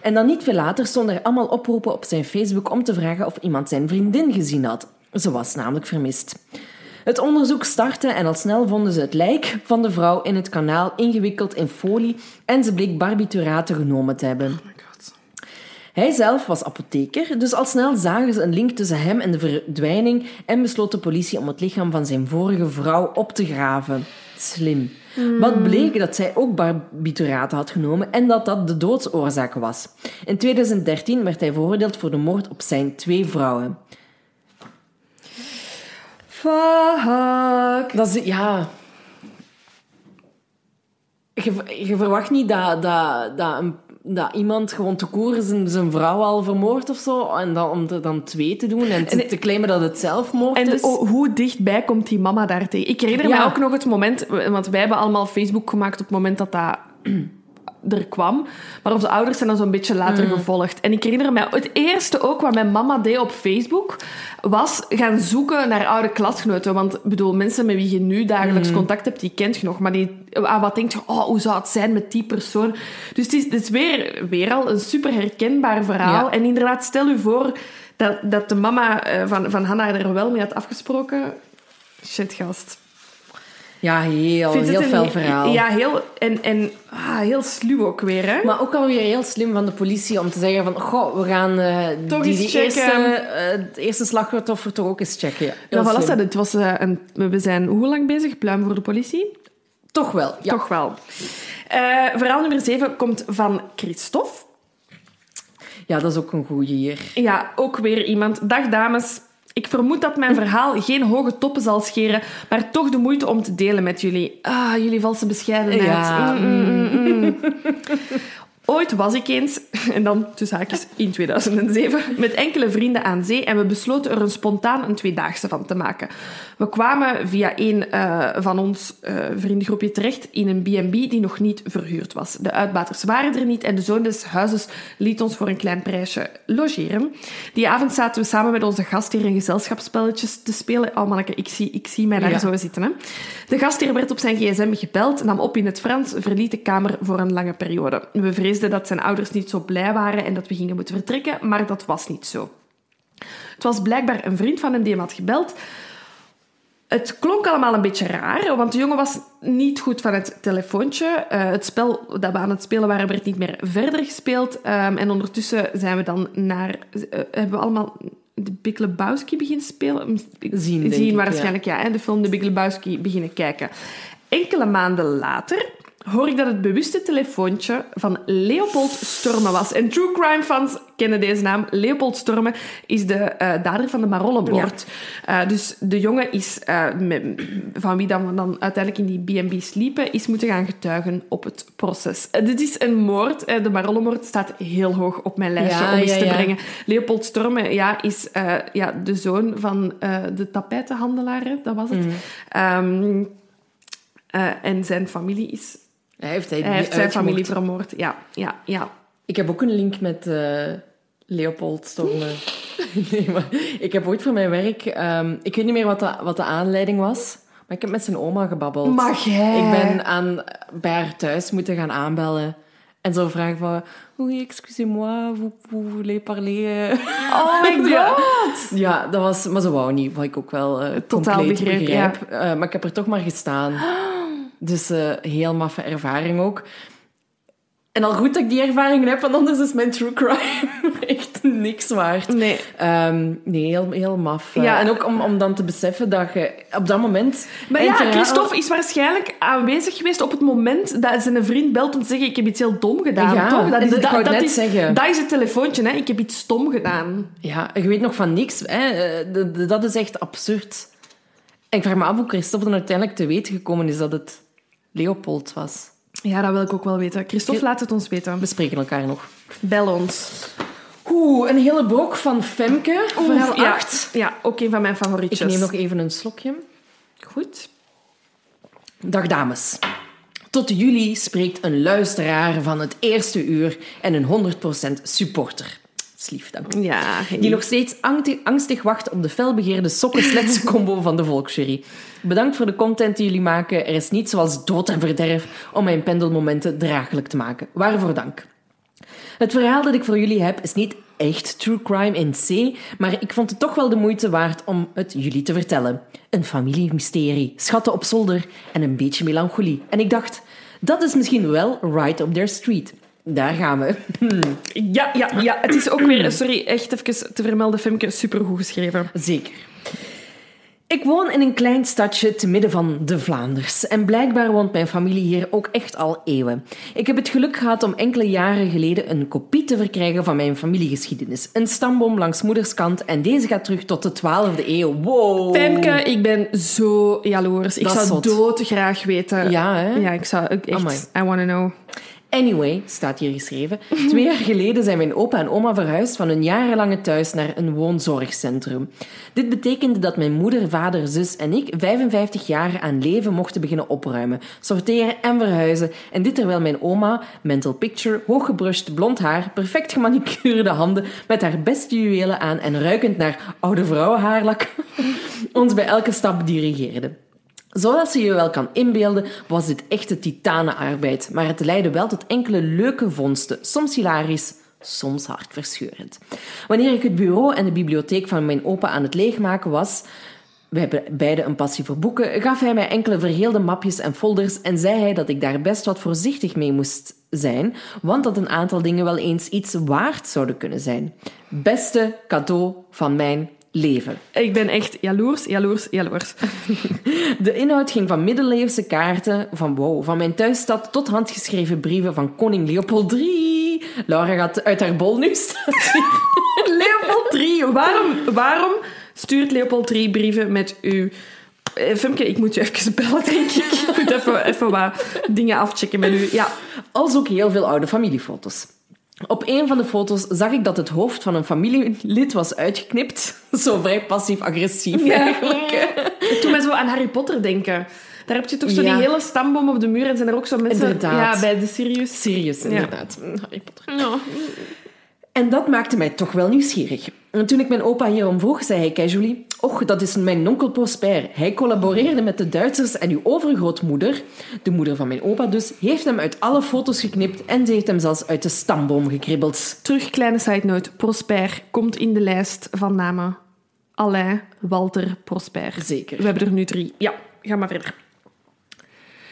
En dan niet veel later stonden er allemaal oproepen op zijn Facebook om te vragen of iemand zijn vriendin gezien had. Ze was namelijk vermist. Het onderzoek startte en al snel vonden ze het lijk van de vrouw in het kanaal ingewikkeld in folie en ze bleek barbituraten genomen te hebben. Hij zelf was apotheker, dus al snel zagen ze een link tussen hem en de verdwijning en besloot de politie om het lichaam van zijn vorige vrouw op te graven. Slim. Wat bleek dat zij ook barbituraten had genomen en dat dat de doodsoorzaak was. In 2013 werd hij veroordeeld voor de moord op zijn twee vrouwen. Fuck. Dat is, ja... Je, je verwacht niet dat, dat, dat een dat iemand gewoon te koer zijn, zijn vrouw al vermoord of zo. En dan, om er dan twee te doen en te, te claimen dat het zelfmoord en is. En hoe dichtbij komt die mama daar tegen? Ik herinner ja. me ook nog het moment... Want wij hebben allemaal Facebook gemaakt op het moment dat dat er kwam. Maar onze ouders zijn dan zo'n beetje later mm. gevolgd. En ik herinner me, het eerste ook wat mijn mama deed op Facebook, was gaan zoeken naar oude klasgenoten. Want bedoel, mensen met wie je nu dagelijks mm. contact hebt, die kent je nog. Maar die, ah, wat denkt je, oh, hoe zou het zijn met die persoon? Dus het is, het is weer, weer al een super herkenbaar verhaal. Ja. En inderdaad, stel u voor dat, dat de mama van, van Hanna er wel mee had afgesproken. Shit, gast. Ja, heel, heel fel verhaal. Ja, heel, en, en ah, heel sluw ook weer, hè? Maar ook alweer heel slim van de politie om te zeggen van... Goh, we gaan uh, toch die, die eerste, uh, het eerste slachtoffer toch ook eens checken. Ja, ja voilà, dat, het was, uh, een, we zijn hoe lang bezig? Pluim voor de politie? Toch wel, ja. Toch wel. verhaal nummer 7 komt van Christophe. Ja, dat is ook een goeie hier. Ja, ook weer iemand. Dag dames. Ik vermoed dat mijn verhaal geen hoge toppen zal scheren, maar toch de moeite om te delen met jullie. Ah, jullie valse bescheidenheid. Ja. Mm, mm, mm, Ooit was ik eens, en dan tussen haakjes in 2007, met enkele vrienden aan zee en we besloten er een spontaan een tweedaagse van te maken. We kwamen via een uh, van ons uh, vriendengroepje terecht in een B&B die nog niet verhuurd was. De uitbaters waren er niet en de zoon des huizes liet ons voor een klein prijsje logeren. Die avond zaten we samen met onze gastheer een gezelschapsspelletjes te spelen. Oh manneke, ik zie, ik zie mij daar ja. zo zitten. Hè. De gastheer werd op zijn gsm gebeld, nam op in het Frans, verliet de kamer voor een lange periode. We vreesden dat zijn ouders niet zo blij waren en dat we gingen moeten vertrekken, maar dat was niet zo. Het was blijkbaar een vriend van hem die hem had gebeld. Het klonk allemaal een beetje raar, want de jongen was niet goed van het telefoontje. Uh, het spel dat we aan het spelen waren, werd niet meer verder gespeeld. Um, en ondertussen zijn we dan naar... Uh, hebben we allemaal de Big Lebowski beginnen spelen? Zien, Zien ik, waarschijnlijk, ja. de film De Big Lebowski beginnen kijken. Enkele maanden later hoor ik dat het bewuste telefoontje van Leopold Stormen was. En true crime fans kennen deze naam. Leopold Stormen is de uh, dader van de Marollenmoord. Ja. Uh, dus de jongen is, uh, met, van wie dan, dan uiteindelijk in die B&B sliepen, is moeten gaan getuigen op het proces. dit is een moord. de Marollenmoord staat heel hoog op mijn lijstje ja, om eens ja, te brengen. Leopold Stormen ja, is ja, de zoon van de tapijtenhandelaar, dat was het. Mm. Um, en zijn familie is hij heeft, hij hij heeft zijn familie vermoord. Ja, ja, ja. Ik heb ook een link met uh, Leopold Stormen. nee, maar ik heb ooit voor mijn werk... Um, ik weet niet meer wat de, wat de aanleiding was. Maar ik heb met zijn oma gebabbeld. Mag jij? Ik ben aan, bij haar thuis moeten gaan aanbellen. En zo vragen van... Oui, excusez-moi, vous, vous voulez parler... Oh my god! ja, dat was... Maar ze wou niet, wat ik ook wel uh, Totaal begreep. begrijp. Ja. Uh, maar ik heb er toch maar gestaan. Dus uh, heel maffe ervaring ook. En al goed dat ik die ervaring heb, want anders is mijn true crime echt niks waard. Nee. Um, nee, heel, heel maf. Ja. En ook om, om dan te beseffen dat je op dat moment... Maar ja. Christophe is waarschijnlijk aanwezig geweest op het moment dat zijn vriend belt om te zeggen ik heb iets heel dom gedaan, ja, toch? Dat is, dat, dat, net is, zeggen. dat is het telefoontje, hè. Ik heb iets stom gedaan. Ja, je weet nog van niks. Hè. Eh, dat is echt absurd. En ik vraag me af hoe Christophe dan uiteindelijk te weten gekomen is dat het Leopold was. Ja, dat wil ik ook wel weten. Christophe, laat het ons weten. We spreken elkaar nog. Bel ons. Oeh, een hele brok van Femke. Verhaal ja, 8. Ja, ook een van mijn favorietjes. Ik neem nog even een slokje. Goed. Dag dames. Tot jullie spreekt een luisteraar van het eerste uur en een 100% supporter. Ja, Die nog steeds angstig wacht op de felbegeerde sokken combo van de Volksjury. Bedankt voor de content die jullie maken. Er is niets zoals dood en verderf om mijn pendelmomenten draaglijk te maken. Waarvoor dank. Het verhaal dat ik voor jullie heb is niet echt true crime in C, maar ik vond het toch wel de moeite waard om het jullie te vertellen. Een familiemysterie, schatten op zolder en een beetje melancholie. En ik dacht, dat is misschien wel right up their street. Daar gaan we. Ja, ja, ja. Het is ook weer, sorry, echt even te vermelden, Femke, supergoed geschreven. Zeker. Ik woon in een klein stadje te midden van de Vlaanders. En blijkbaar woont mijn familie hier ook echt al eeuwen. Ik heb het geluk gehad om enkele jaren geleden een kopie te verkrijgen van mijn familiegeschiedenis. Een stamboom langs moederskant en deze gaat terug tot de 12e eeuw. Wow! Femke, ik ben zo jaloers. Ik Dat zou zot. dood graag weten. Ja, hè? Ja, ik zou ook echt... Amai. I want to know. Anyway, staat hier geschreven. Twee jaar geleden zijn mijn opa en oma verhuisd van hun jarenlange thuis naar een woonzorgcentrum. Dit betekende dat mijn moeder, vader, zus en ik 55 jaar aan leven mochten beginnen opruimen, sorteren en verhuizen. En dit terwijl mijn oma, mental picture, hooggebrust blond haar, perfect gemanicureerde handen, met haar beste juwelen aan en ruikend naar oude vrouwenhaarlak, ons bij elke stap dirigeerde. Zoals je je wel kan inbeelden, was dit echte titanenarbeid, maar het leidde wel tot enkele leuke vondsten, soms hilarisch, soms hartverscheurend. Wanneer ik het bureau en de bibliotheek van mijn opa aan het leegmaken was, we hebben beide een passie voor boeken, gaf hij mij enkele vergeelde mapjes en folders en zei hij dat ik daar best wat voorzichtig mee moest zijn, want dat een aantal dingen wel eens iets waard zouden kunnen zijn. Beste cadeau van mijn leven. Ik ben echt jaloers, jaloers, jaloers. De inhoud ging van middeleeuwse kaarten, van wow, van mijn thuisstad tot handgeschreven brieven van koning Leopold III. Laura gaat uit haar bol nu staan. Leopold III. Waarom, waarom stuurt Leopold III brieven met uw Eh, Femke, ik moet je even bellen, denk ik. Ik moet even, even wat dingen afchecken met u. Ja. Als ook heel veel oude familiefoto's. Op een van de foto's zag ik dat het hoofd van een familielid was uitgeknipt. Zo vrij passief-agressief Ja. eigenlijk. Toen mij zo aan Harry Potter denken. Daar heb je toch zo Ja. die hele stamboom op de muur en zijn er ook zo mensen... Inderdaad. Ja, bij de Sirius. Serieus, inderdaad. Harry Potter. Ja. En dat maakte mij toch wel nieuwsgierig. En toen ik mijn opa hierom vroeg, zei hij casually... Och, dat is mijn onkel Prosper. Hij collaboreerde met de Duitsers en uw overgrootmoeder, de moeder van mijn opa dus, heeft hem uit alle foto's geknipt en ze heeft hem zelfs uit de stamboom gekribbeld. Terug, kleine side note. Prosper komt in de lijst van namen. Alain Walter Prosper. Zeker. We hebben er nu drie. Ja, ga maar verder.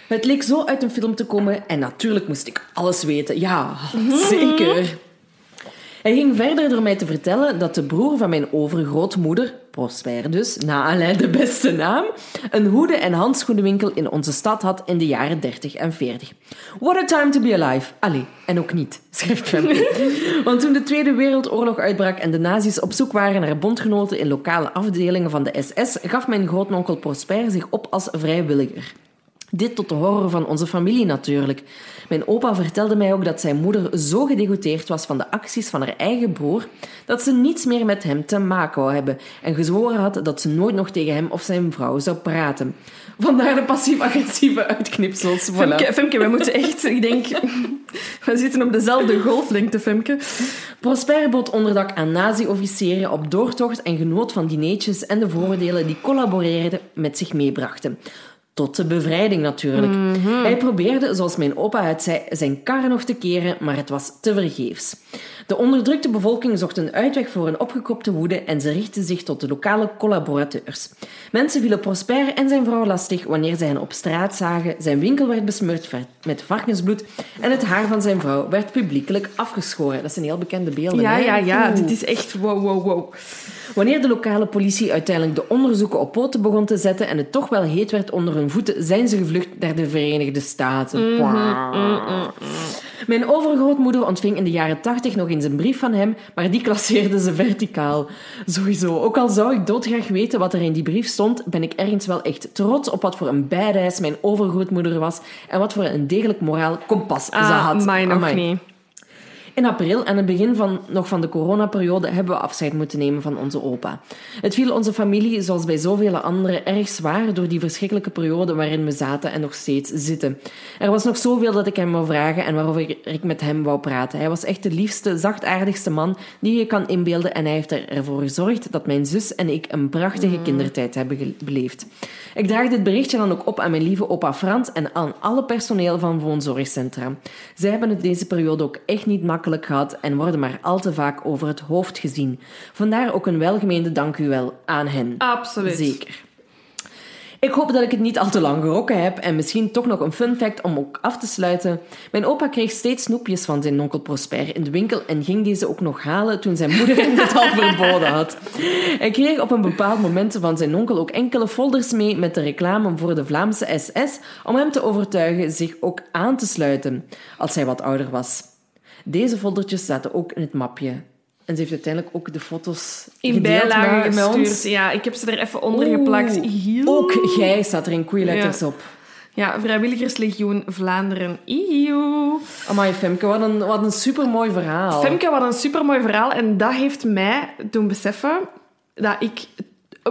Het leek zo uit een film te komen en natuurlijk moest ik alles weten. Ja, zeker. Hij ging verder door mij te vertellen dat de broer van mijn overgrootmoeder, Prosper dus, na Alain de beste naam, een hoeden- en handschoenenwinkel in onze stad had in de jaren 30 en 40. What a time to be alive. Allee, en ook niet, schrijft Femke. Want toen de Tweede Wereldoorlog uitbrak en de nazi's op zoek waren naar bondgenoten in lokale afdelingen van de SS, gaf mijn grootnonkel Prosper zich op als vrijwilliger. Dit tot de horror van onze familie natuurlijk. Mijn opa vertelde mij ook dat zijn moeder zo gedegoteerd was van de acties van haar eigen broer dat ze niets meer met hem te maken wou hebben en gezworen had dat ze nooit nog tegen hem of zijn vrouw zou praten. Vandaar de passief-agressieve uitknipsels. Voilà. Femke, Femke, wij moeten echt... Ik denk... We zitten op dezelfde golflengte, Femke. Prosper bood onderdak aan nazi-officieren op doortocht en genoot van dineetjes en de voordelen die collaboreerden met zich meebrachten. Tot de bevrijding natuurlijk. Hij probeerde, zoals mijn opa het zei, zijn kar nog te keren, maar het was tevergeefs. De onderdrukte bevolking zocht een uitweg voor een opgekropte woede en ze richtten zich tot de lokale collaborateurs. Mensen vielen Prosper en zijn vrouw lastig wanneer zij hen op straat zagen, zijn winkel werd besmeurd met varkensbloed en het haar van zijn vrouw werd publiekelijk afgeschoren. Dat zijn heel bekende beelden. Ja, hè? ja, ja. Oeh. Dit is echt wow, wow, wow. Wanneer de lokale politie uiteindelijk de onderzoeken op poten begon te zetten en het toch wel heet werd onder hun voeten, zijn ze gevlucht naar de Verenigde Staten. Mijn overgrootmoeder ontving in de jaren tachtig nog eens een brief van hem, maar die klasseerde ze verticaal. Sowieso, ook al zou ik doodgraag weten wat er in die brief stond, ben ik ergens wel echt trots op wat voor een badass mijn overgrootmoeder was en wat voor een degelijk moraal kompas ze Ah, had. mij nog Amai. niet. In april, aan het begin van, nog van de coronaperiode, hebben we afscheid moeten nemen van onze opa. Het viel onze familie, zoals bij zoveel anderen, erg zwaar door die verschrikkelijke periode waarin we zaten en nog steeds zitten. Er was nog zoveel dat ik hem wou vragen en waarover ik met hem wou praten. Hij was echt de liefste, zachtaardigste man die je kan inbeelden en hij heeft ervoor gezorgd dat mijn zus en ik een prachtige kindertijd hebben beleefd. Ik draag dit berichtje dan ook op aan mijn lieve opa Frans en aan alle personeel van woonzorgcentra. Zij hebben het deze periode ook echt niet makkelijk gehad en worden maar al te vaak over het hoofd gezien. Vandaar ook een welgemeende dank u wel aan hen. Absoluut. Zeker. Ik hoop dat ik het niet al te lang gerokken heb en misschien toch nog een fun fact om ook af te sluiten. Mijn opa kreeg steeds snoepjes van zijn onkel Prosper in de winkel en ging deze ook nog halen toen zijn moeder hem dit al verboden had. Hij kreeg op een bepaald moment van zijn onkel ook enkele folders mee met de reclame voor de Vlaamse SS om hem te overtuigen zich ook aan te sluiten als hij wat ouder was. Deze foldertjes zaten ook in het mapje. En ze heeft uiteindelijk ook de foto's In bijlage gestuurd. Ja, ik heb ze er even onder Oeh, geplakt. Ook jij staat er in koeiletters Ja. op. Ja, Vrijwilligerslegioen Vlaanderen. Eeuw. Amai, Femke, wat een, wat een supermooi verhaal. Femke, wat een supermooi verhaal. En dat heeft mij doen beseffen dat ik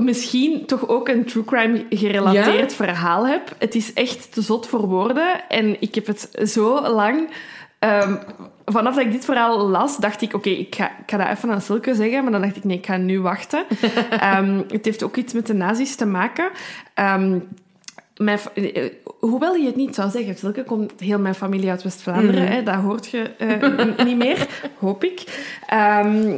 misschien toch ook een true crime gerelateerd Ja? verhaal heb. Het is echt te zot voor woorden. En ik heb het zo lang... ehm, vanaf dat ik dit verhaal las, dacht ik... Oké, ik, ga, ik ga dat even aan Silke zeggen. Maar dan dacht ik, nee, ik ga nu wachten. Ehm, het heeft ook iets met de nazi's te maken. Ehm, mijn, fa- eh, hoewel je het niet zou zeggen, Silke, komt heel mijn familie uit West-Vlaanderen. hè, Dat hoort je eh, niet meer, hoop ik. Ehm,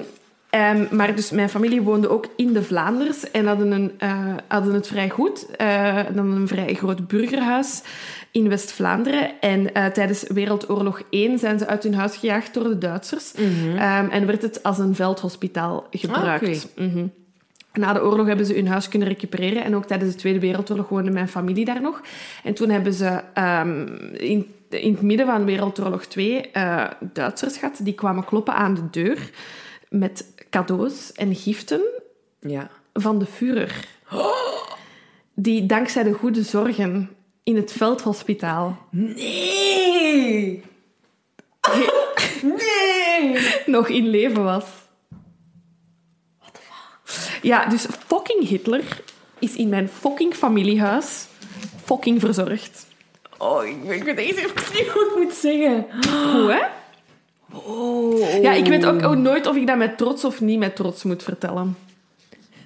maar dus mijn familie woonde ook in de Vlaanders en hadden, een, eh, hadden het vrij goed. Eh dan een vrij groot burgerhuis in West-Vlaanderen. En eh, tijdens Wereldoorlog 1 zijn ze uit hun huis gejaagd door de Duitsers. Ehm, en werd het als een veldhospitaal gebruikt. Mhm. Na de oorlog hebben ze hun huis kunnen recupereren. En ook tijdens de Tweede Wereldoorlog woonde mijn familie daar nog. En toen hebben ze ehm, in, in het midden van Wereldoorlog 2 eh, Duitsers gehad. Die kwamen kloppen aan de deur met cadeaus en giften Ja. van de Führer. die dankzij de goede zorgen in het veldhospitaal Nee! Nee! nog in leven was. What the fuck? Ja, dus fucking Hitler is in mijn fucking familiehuis fucking verzorgd. Oh, ik, ik weet echt even niet hoe ik moet zeggen. Hoe, hè? Oh. Ja, ik weet ook, ook nooit of ik dat met trots of niet met trots moet vertellen.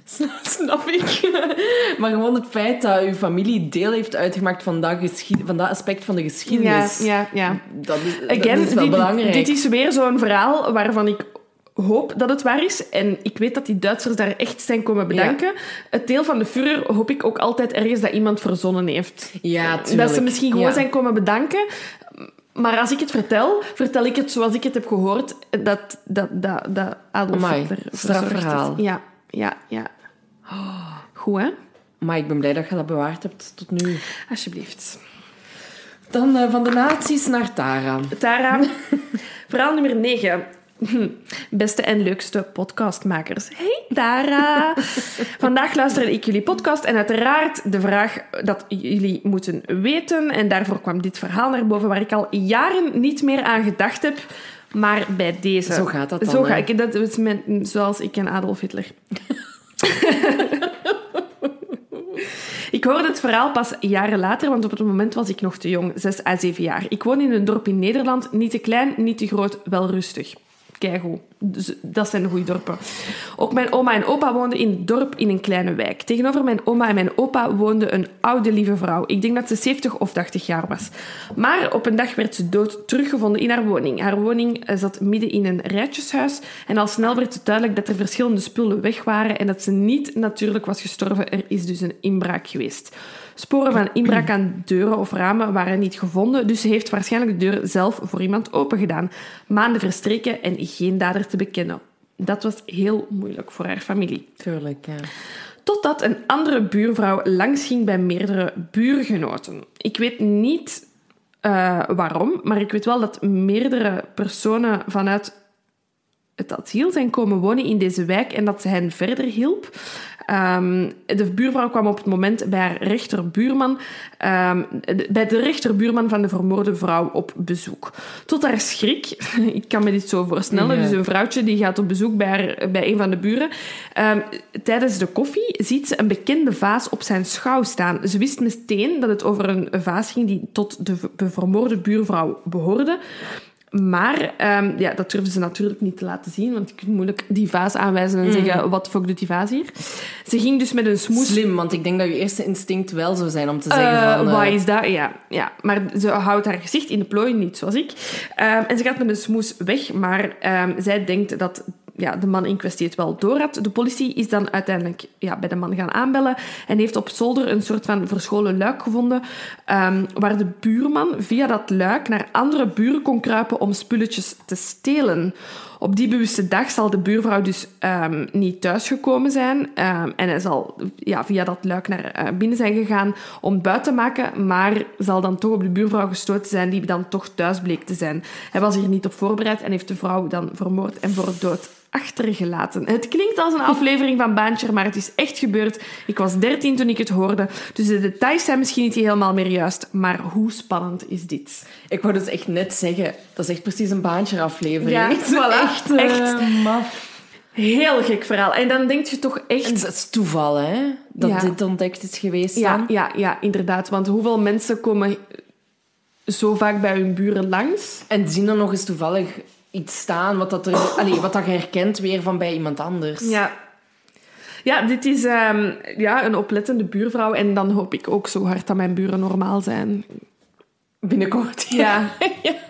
Snap ik. Maar gewoon het feit dat uw familie deel heeft uitgemaakt van dat, geschied- van dat aspect van de Ja, geschiedenis. ja, ja. Dat is, dat is wel dit, belangrijk. dit is weer zo'n verhaal waarvan ik hoop dat het waar is. En ik weet dat die Duitsers daar echt zijn komen bedanken. Het deel van de Führer hoop ik ook altijd ergens dat iemand verzonnen heeft. Ja, tuurlijk. Dat ze misschien gewoon Ja. zijn komen bedanken. Maar als ik het vertel, vertel ik het zoals ik het heb gehoord. Dat, dat, dat, dat Adolf Amai, Hitler straf verzorgd is. verhaal. Ja, ja, Goed, hè? Maar ik ben blij dat je dat bewaard hebt tot nu. Alsjeblieft. Dan eh, van de nazi's naar Tara. Tara, verhaal nummer 9. Beste en leukste podcastmakers. Hey Tara! Vandaag luisterde ik jullie podcast en uiteraard de vraag dat jullie moeten weten. En daarvoor kwam dit verhaal naar boven waar ik al jaren niet meer aan gedacht heb. Maar bij deze... Zo gaat dat dan, Zo ga ik. Dat is mijn, zoals ik en Adolf Hitler. Ik hoorde het verhaal pas jaren later, want op het moment was ik nog te jong, 6 à 7 jaar. Ik woon in een dorp in Nederland, niet te klein, niet te groot, wel rustig. Keigoed. Dus dat zijn de goede dorpen. Ook mijn oma en opa woonden in het dorp in een kleine wijk. Tegenover mijn oma en mijn opa woonde een oude lieve vrouw. Ik denk dat ze 70 of 80 jaar was. Maar op een dag werd ze dood teruggevonden in haar woning. Haar woning eh, zat midden in een rijtjeshuis en al snel werd het duidelijk dat er verschillende spullen weg waren en dat ze niet natuurlijk was gestorven. Er is dus een inbraak geweest. Sporen van inbraak aan deuren of ramen waren niet gevonden, dus ze heeft waarschijnlijk de deur zelf voor iemand opengedaan. Maanden verstreken en geen dader te bekennen. Dat was heel moeilijk voor haar familie. Tuurlijk, ja. Totdat een andere buurvrouw langsging bij meerdere buurgenoten. Ik weet niet eh, waarom, maar ik weet wel dat meerdere personen vanuit het asiel zijn komen wonen in deze wijk en dat ze hen verder hielp. Ehm, de buurvrouw kwam op het moment bij haar rechterbuurman, ehm, de- bij de rechterbuurman van de vermoorde vrouw op bezoek. Tot haar schrik, ik kan me dit zo voorstellen, Ja. dus een vrouwtje die gaat op bezoek bij, haar, bij een van de buren. Ehm, tijdens de koffie ziet ze een bekende vaas op zijn schouw staan. Ze wist meteen dat het over een vaas ging die tot de de vermoorde buurvrouw behoorde. Maar ehm, ja, dat durfde ze natuurlijk niet te laten zien, want je kunt moeilijk die vaas aanwijzen en zeggen, wat de fuck doet die vaas hier? Ze ging dus met een smoes... Slim, want ik denk dat je eerste instinct wel zou zijn om te zeggen Eh, van... eh, wat is dat? Ja, ja. Maar ze houdt haar gezicht in de plooi, niet zoals ik. Ehm, en ze gaat met een smoes weg, maar ehm, zij denkt dat ja, de man in kwestie het wel door had. De politie is dan uiteindelijk ja, bij de man gaan aanbellen en heeft op zolder een soort van verscholen luik gevonden, ehm, waar de buurman via dat luik naar andere buren kon kruipen om spulletjes te stelen. Op die bewuste dag zal de buurvrouw dus ehm, niet thuisgekomen zijn. ehm, en hij zal ja, via dat luik naar eh, binnen zijn gegaan om buiten te maken. Maar zal dan toch op de buurvrouw gestoten zijn, die dan toch thuis bleek te zijn. Hij was hier niet op voorbereid en heeft de vrouw dan vermoord en voor dood achtergelaten. Het klinkt als een aflevering van Baantje, maar het is echt gebeurd. Ik was 13 toen ik het hoorde. Dus de details zijn misschien niet helemaal meer juist. Maar hoe spannend is dit? Ik wou dus echt net zeggen, dat is echt precies een baantje aflevering. Ja, echt, voilà. echt, eh, Echt. maf. Heel gek verhaal. En dan denk je toch echt... En dat is toeval, hè? Dat Ja. dit ontdekt is geweest Ja, dan. ja, ja, inderdaad. Want hoeveel mensen komen zo vaak bij hun buren langs? En zien er nog eens toevallig iets staan wat, dat er, allee, wat dat je herkent weer van bij iemand anders. Ja. Ja, dit is ehm, ja, een oplettende buurvrouw. En dan hoop ik ook zo hard dat mijn buren normaal zijn. Binnenkort. Ja.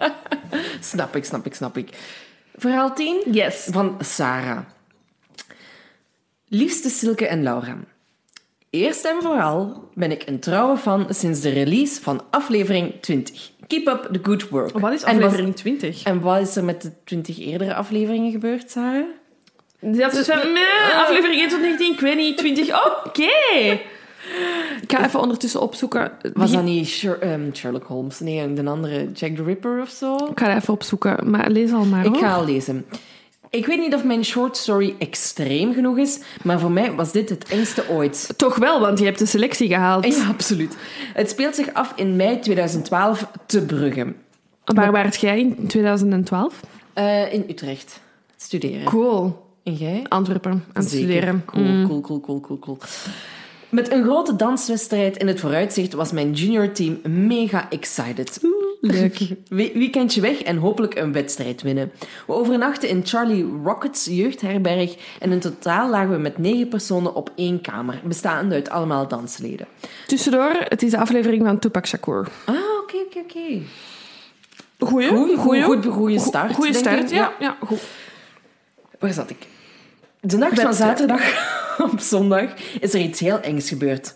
Snap ik, snap ik, snap ik. Verhaal 10 Yes. van Sarah. Liefste Silke en Laura. Eerst en vooral ben ik een trouwe fan sinds de release van aflevering 20. Keep up the good work. Wat is En wat- aflevering 20? En wat is er met de 20 eerdere afleveringen gebeurd, Sarah? Dat is van, meh, aflevering 1 tot 19, ik weet niet, 20. Oké. Ik ga even ondertussen opzoeken. Was Wie- dat niet ehm, Sherlock Holmes? Nee, de andere Jack the Ripper of zo? Ik ga dat even opzoeken, maar lees al maar. Ik hoor. ga al lezen. Ik weet niet of mijn short story extreem genoeg is, maar voor mij was dit het engste ooit. Toch wel, want je hebt de selectie gehaald. Ja, absoluut. Het speelt zich af in mei 2012 te Brugge. Waar waart jij in 2012? Uh, in Utrecht. Studeren. Cool. En jij? Antwerpen, aan het Zeker. studeren. Cool, Mm. cool, cool, cool, cool, cool. Met een grote danswedstrijd in het vooruitzicht was mijn junior team mega excited. Leuk. We- Weekendje weg en hopelijk een wedstrijd winnen. We overnachten in Charlie Rockets jeugdherberg en in totaal lagen we met negen personen op één kamer, bestaande uit allemaal dansleden. Tussendoor, het is de aflevering van Tupac Shakur. Ah, oké, oké, oké. Goeie, Goeie, goeie, start, Goeie start, ja. ja. goed. Waar zat ik? De nacht van zaterdag op zondag is er iets heel engs gebeurd.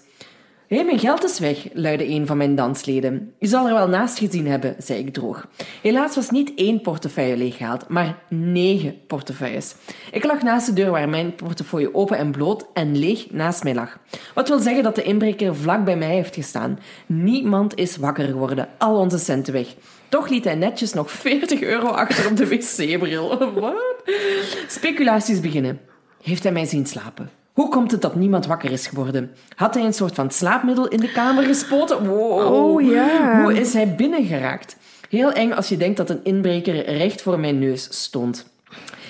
Hé, mijn geld is weg, luidde een van mijn dansleden. Je zal er wel naast gezien hebben, zei ik droog. Helaas was niet één portefeuille leeggehaald, maar negen portefeuilles. Ik lag naast de deur waar mijn portefeuille open en bloot en leeg naast mij lag. Wat wil zeggen dat de inbreker vlak bij mij heeft gestaan. Niemand is wakker geworden, al onze centen weg. Toch liet hij netjes nog 40 euro achter op de wc-bril. Wat? Speculaties beginnen. Heeft hij mij zien slapen? Hoe komt het dat niemand wakker is geworden? Had hij een soort van slaapmiddel in de kamer gespoten? Wow. Oh, ja. Hoe is hij binnengeraakt? Heel eng als je denkt dat een inbreker recht voor mijn neus stond.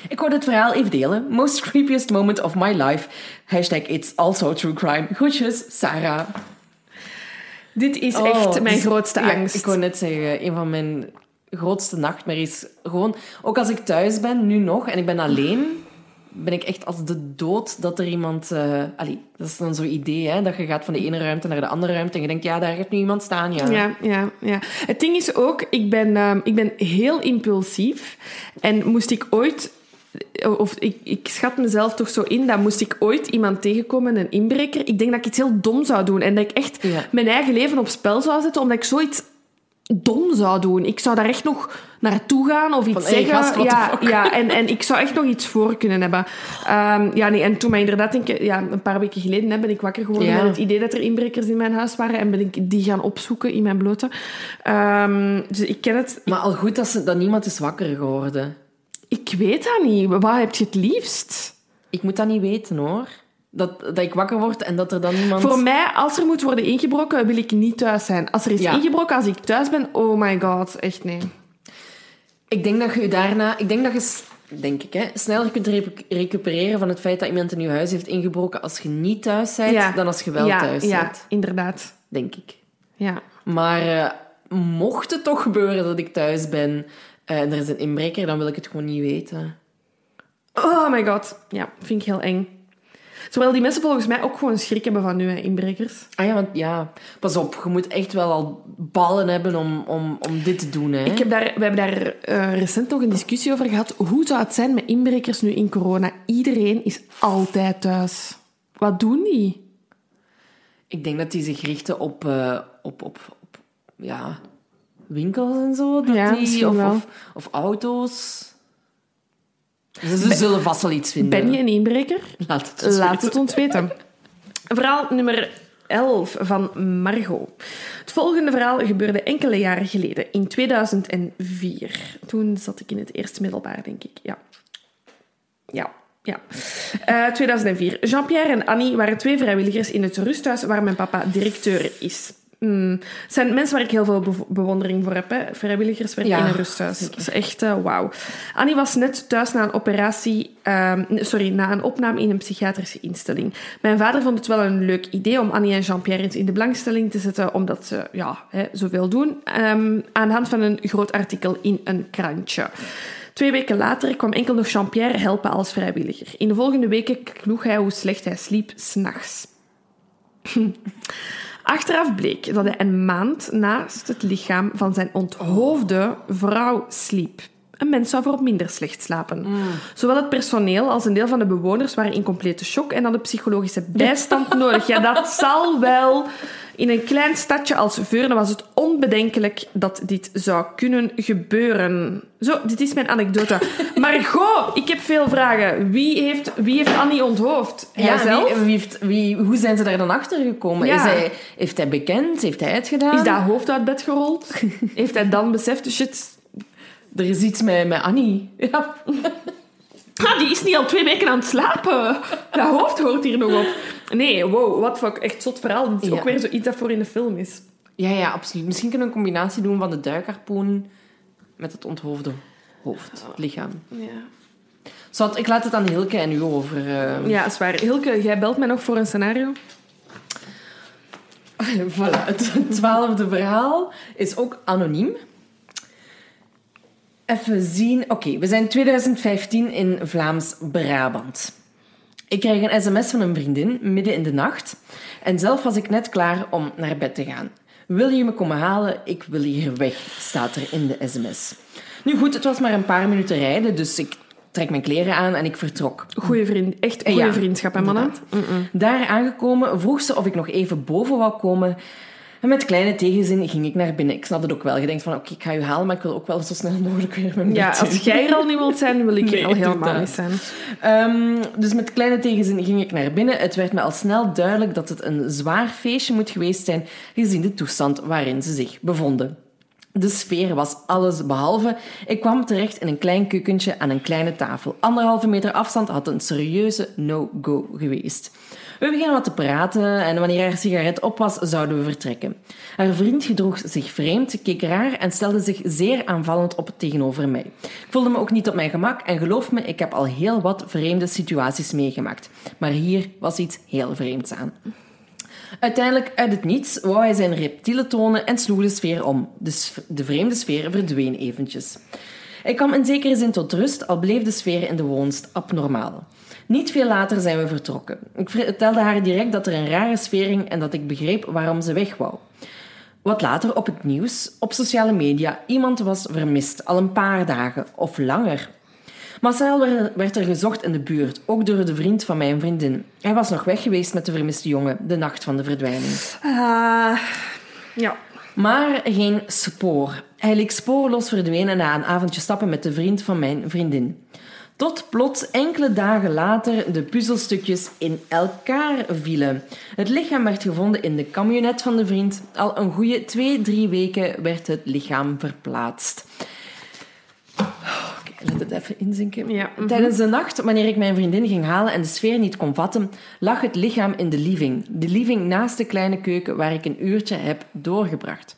Ik wou dit verhaal even delen. Most creepiest moment of my life. Hashtag it's also true crime. Groetjes, Sarah. Dit is Oh, echt mijn dus- grootste ja, angst. ik wou net zeggen, een van mijn grootste nachtmerries. Gewoon, ook als ik thuis ben, nu nog, en ik ben alleen, ben ik echt als de dood dat er iemand... eh allee, dat is dan zo'n idee, hè, dat je gaat van de ene ruimte naar de andere ruimte en je denkt, ja, daar gaat nu iemand staan, ja. Ja, ja, ja. Het ding is ook, ik ben, ehm, ik ben heel impulsief. En moest ik ooit... Of ik, ik schat mezelf toch zo in dat moest ik ooit iemand tegenkomen, een inbreker, ik denk dat ik iets heel dom zou doen. En dat ik echt Ja. mijn eigen leven op spel zou zetten, omdat ik zoiets dom zou doen. Ik zou daar echt nog naartoe gaan of iets Van, hey, zeggen. gast, ja, ja en, en ik zou echt nog iets voor kunnen hebben. Ehm, ja, nee, en toen inderdaad, denk ik, ja, een paar weken geleden hè, ben ik wakker geworden Ja. met het idee dat er inbrekers in mijn huis waren en ben ik die gaan opzoeken in mijn blote. Ehm, dus ik ken het. Maar al goed dat, ze, dat niemand is wakker geworden. Ik weet dat niet. Wat heb je het liefst? Ik moet dat niet weten, hoor. Dat, dat ik wakker word en dat er dan iemand... Voor mij, als er moet worden ingebroken, wil ik niet thuis zijn. Als er is Ja. ingebroken, als ik thuis ben, oh my god, echt nee. Ik denk dat je daarna... Ik denk dat je, denk ik, hè, sneller kunt recu- recupereren van het feit dat iemand in je huis heeft ingebroken als je niet thuis bent, Ja. dan als je wel ja, thuis ja, bent. inderdaad. Denk ik. Ja. Maar eh, mocht het toch gebeuren dat ik thuis ben eh, en er is een inbreker, dan wil ik het gewoon niet weten. Oh my god. Ja, vind ik heel eng. Terwijl die mensen volgens mij ook gewoon schrik hebben van nu, hè, inbrekers. Ah ja, want ja, pas op, je moet echt wel al ballen hebben om, om, om dit te doen, hè. Ik heb daar, we hebben daar eh, recent nog een discussie over gehad. Hoe zou het zijn met inbrekers nu in corona? Iedereen is altijd thuis. Wat doen die? Ik denk dat die zich richten op, eh, op, op, op ja, winkels en zo. Dat Ja, die. Of, of auto's. Ze, zullen vast wel iets vinden. Ben je een inbreker? Laat het ons Laat weten. het ons weten. Verhaal nummer 11 van Margot. Het volgende verhaal gebeurde enkele jaren geleden, in 2004. Toen zat ik in het eerste middelbaar, denk ik. Ja. Ja. Ja. Eh, 2004. Jean-Pierre en Annie waren twee vrijwilligers in het rusthuis waar mijn papa directeur is. Het zijn mensen waar ik heel veel bewondering voor heb. Hè. Vrijwilligerswerk Ja, in een rusthuis. Dat is echt eh, wauw. Annie was net thuis na een operatie... ehm, sorry, na een opname in een psychiatrische instelling. Mijn vader vond het wel een leuk idee om Annie en Jean-Pierre eens in de belangstelling te zetten, omdat ze ja, hè, zoveel doen, ehm, aan de hand van een groot artikel in een krantje. Twee weken later kwam enkel nog Jean-Pierre helpen als vrijwilliger. In de volgende weken kloeg hij hoe slecht hij sliep s'nachts. Achteraf bleek dat hij een maand naast het lichaam van zijn onthoofde vrouw sliep. Een mens zou voor minder slecht slapen. Zowel het personeel als een deel van de bewoners waren in complete shock en hadden psychologische bijstand nodig. Ja, dat zal wel. In een klein stadje als Veurne was het onbedenkelijk dat dit zou kunnen gebeuren. Zo, dit is mijn anekdote. Margot, ik heb veel vragen. Wie heeft, wie heeft Annie onthoofd? Hij Ja, zelf? wie, wie heeft, wie, hoe zijn ze daar dan achter gekomen? Ja. Is hij, heeft hij bekend? Heeft hij het gedaan? Is dat hoofd uit bed gerold? Heeft hij dan beseft, shit... Er is iets met, met Annie. Ja. Ah, die is niet al twee weken aan het slapen. Dat hoofd hoort hier nog op. Nee, wow, wat fuck. Echt zot verhaal. Dit is Ja. ook weer zoiets dat voor in de film is. Ja, ja, absoluut. Misschien kunnen we een combinatie doen van de duikharpoen met het onthoofde hoofd, het lichaam. Ja. Zat, ik laat het aan Hilke en u over. eh. Ja, is waar. Hilke, jij belt mij nog voor een scenario? voilà, het twaalfde verhaal is ook anoniem. Even zien. Oké, we zijn 2015 in Vlaams-Brabant. Ik krijg een sms van een vriendin midden in de nacht. En zelf was ik net klaar om naar bed te gaan. Wil je me komen halen? Ik wil hier weg, staat er in de sms. Nu goed, het was maar een paar minuten rijden, dus ik trek mijn kleren aan en ik vertrok. Goeie vriend. Echt goede Ja, vriendschap, hè, mannen? Daar aangekomen vroeg ze of ik nog even boven wou komen. En met kleine tegenzin ging ik naar binnen. Ik snap het ook wel. Je denkt van, oké, ik ga je halen, maar ik wil ook wel zo snel mogelijk weer mijn Ja, als jij er al niet wilt zijn, wil ik Nee, er al helemaal niet zijn. Ehm, dus met kleine tegenzin ging ik naar binnen. Het werd me al snel duidelijk dat het een zwaar feestje moet geweest zijn, gezien de toestand waarin ze zich bevonden. De sfeer was alles behalve. Ik kwam terecht in een klein keukentje aan een kleine tafel. Anderhalve meter afstand had een serieuze no-go geweest. We beginnen wat te praten en wanneer haar sigaret op was, zouden we vertrekken. Haar vriend gedroeg zich vreemd, keek raar en stelde zich zeer aanvallend op tegenover mij. Ik voelde me ook niet op mijn gemak en geloof me, ik heb al heel wat vreemde situaties meegemaakt. Maar hier was iets heel vreemds aan. Uiteindelijk, uit het niets, wou hij zijn reptielen tonen en sloeg de sfeer om. De, de vreemde sfeer verdween eventjes. Ik kwam in zekere zin tot rust, al bleef de sfeer in de woonst abnormaal. Niet veel later zijn we vertrokken. Ik vertelde haar direct dat er een rare sfeer en dat ik begreep waarom ze weg wou. Wat later op het nieuws, op sociale media, iemand was vermist, al een paar dagen of langer. Massaal werd- werd er gezocht in de buurt, ook door de vriend van mijn vriendin. Hij was nog weg geweest met de vermiste jongen, de nacht van de verdwijning. Ah, ja. Maar geen spoor. Hij leek spoorloos verdwenen na een avondje stappen met de vriend van mijn vriendin. Tot plots enkele dagen later de puzzelstukjes in elkaar vielen. Het lichaam werd gevonden in de camionet van de vriend. Al een goede twee, drie weken werd het lichaam verplaatst. Oké, laat het even inzinken. Ja, mhm. Tijdens de nacht, wanneer ik mijn vriendin ging halen en de sfeer niet kon vatten, lag het lichaam in de living. De living naast de kleine keuken waar ik een uurtje heb doorgebracht.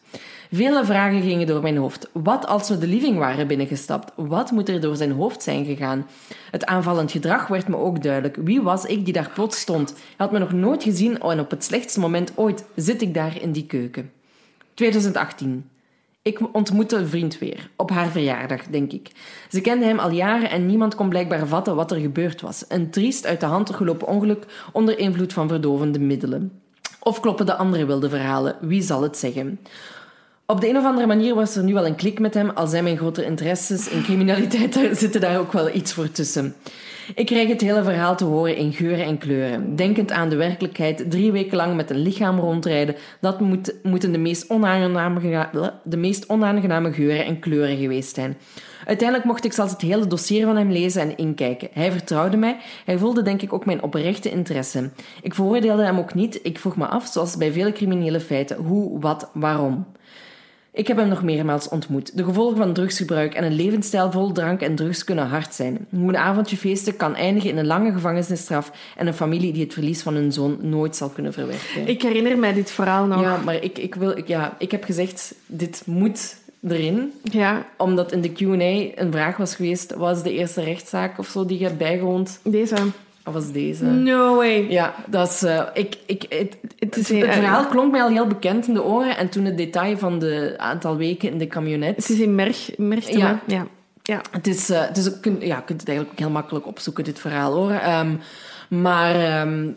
Vele vragen gingen door mijn hoofd. Wat als we de living waren binnengestapt? Wat moet er door zijn hoofd zijn gegaan? Het aanvallend gedrag werd me ook duidelijk. Wie was ik die daar plots stond? Hij had me nog nooit gezien en op het slechtste moment ooit zit ik daar in die keuken. 2018. Ik ontmoette een vriend weer. Op haar verjaardag, denk ik. Ze kende hem al jaren en niemand kon blijkbaar vatten wat er gebeurd was. Een triest uit de hand gelopen ongeluk onder invloed van verdovende middelen. Of kloppen de andere wilde verhalen? Wie zal het zeggen? Op de een of andere manier was er nu wel een klik met hem, al zijn mijn grote interesses in criminaliteit, daar zitten daar ook wel iets voor tussen. Ik krijg het hele verhaal te horen in geuren en kleuren. Denkend aan de werkelijkheid, drie weken lang met een lichaam rondrijden, dat moet, moeten de meest, onaangename, de meest onaangename geuren en kleuren geweest zijn. Uiteindelijk mocht ik zelfs het hele dossier van hem lezen en inkijken. Hij vertrouwde mij, hij voelde denk ik ook mijn oprechte interesse. Ik veroordeelde hem ook niet, ik vroeg me af, zoals bij vele criminele feiten, hoe, wat, waarom. Ik heb hem nog meermaals ontmoet. De gevolgen van drugsgebruik en een levensstijl vol drank en drugs kunnen hard zijn. Hoe een avondje feesten kan eindigen in een lange gevangenisstraf en een familie die het verlies van hun zoon nooit zal kunnen verwerken. Ik herinner mij dit verhaal nog. Ja, maar ik, ik, wil, ik, ja, ik heb gezegd, dit moet erin. Ja, Omdat in de Q&A een vraag was geweest, wat is de eerste rechtszaak of zo die je hebt bijgewoond? deze. Of was deze? No way. Ja, dat is... eh, ik, ik, het, Het is, het eh, verhaal klonk mij al heel bekend in de oren. En toen het detail van de aantal weken in de camionet... Het is in Merch, Merchtem, Ja. ja. Ja. Het is, eh, het is ook, kun- ja, je kunt het eigenlijk ook heel makkelijk opzoeken, dit verhaal hoor. Ehm, maar ehm,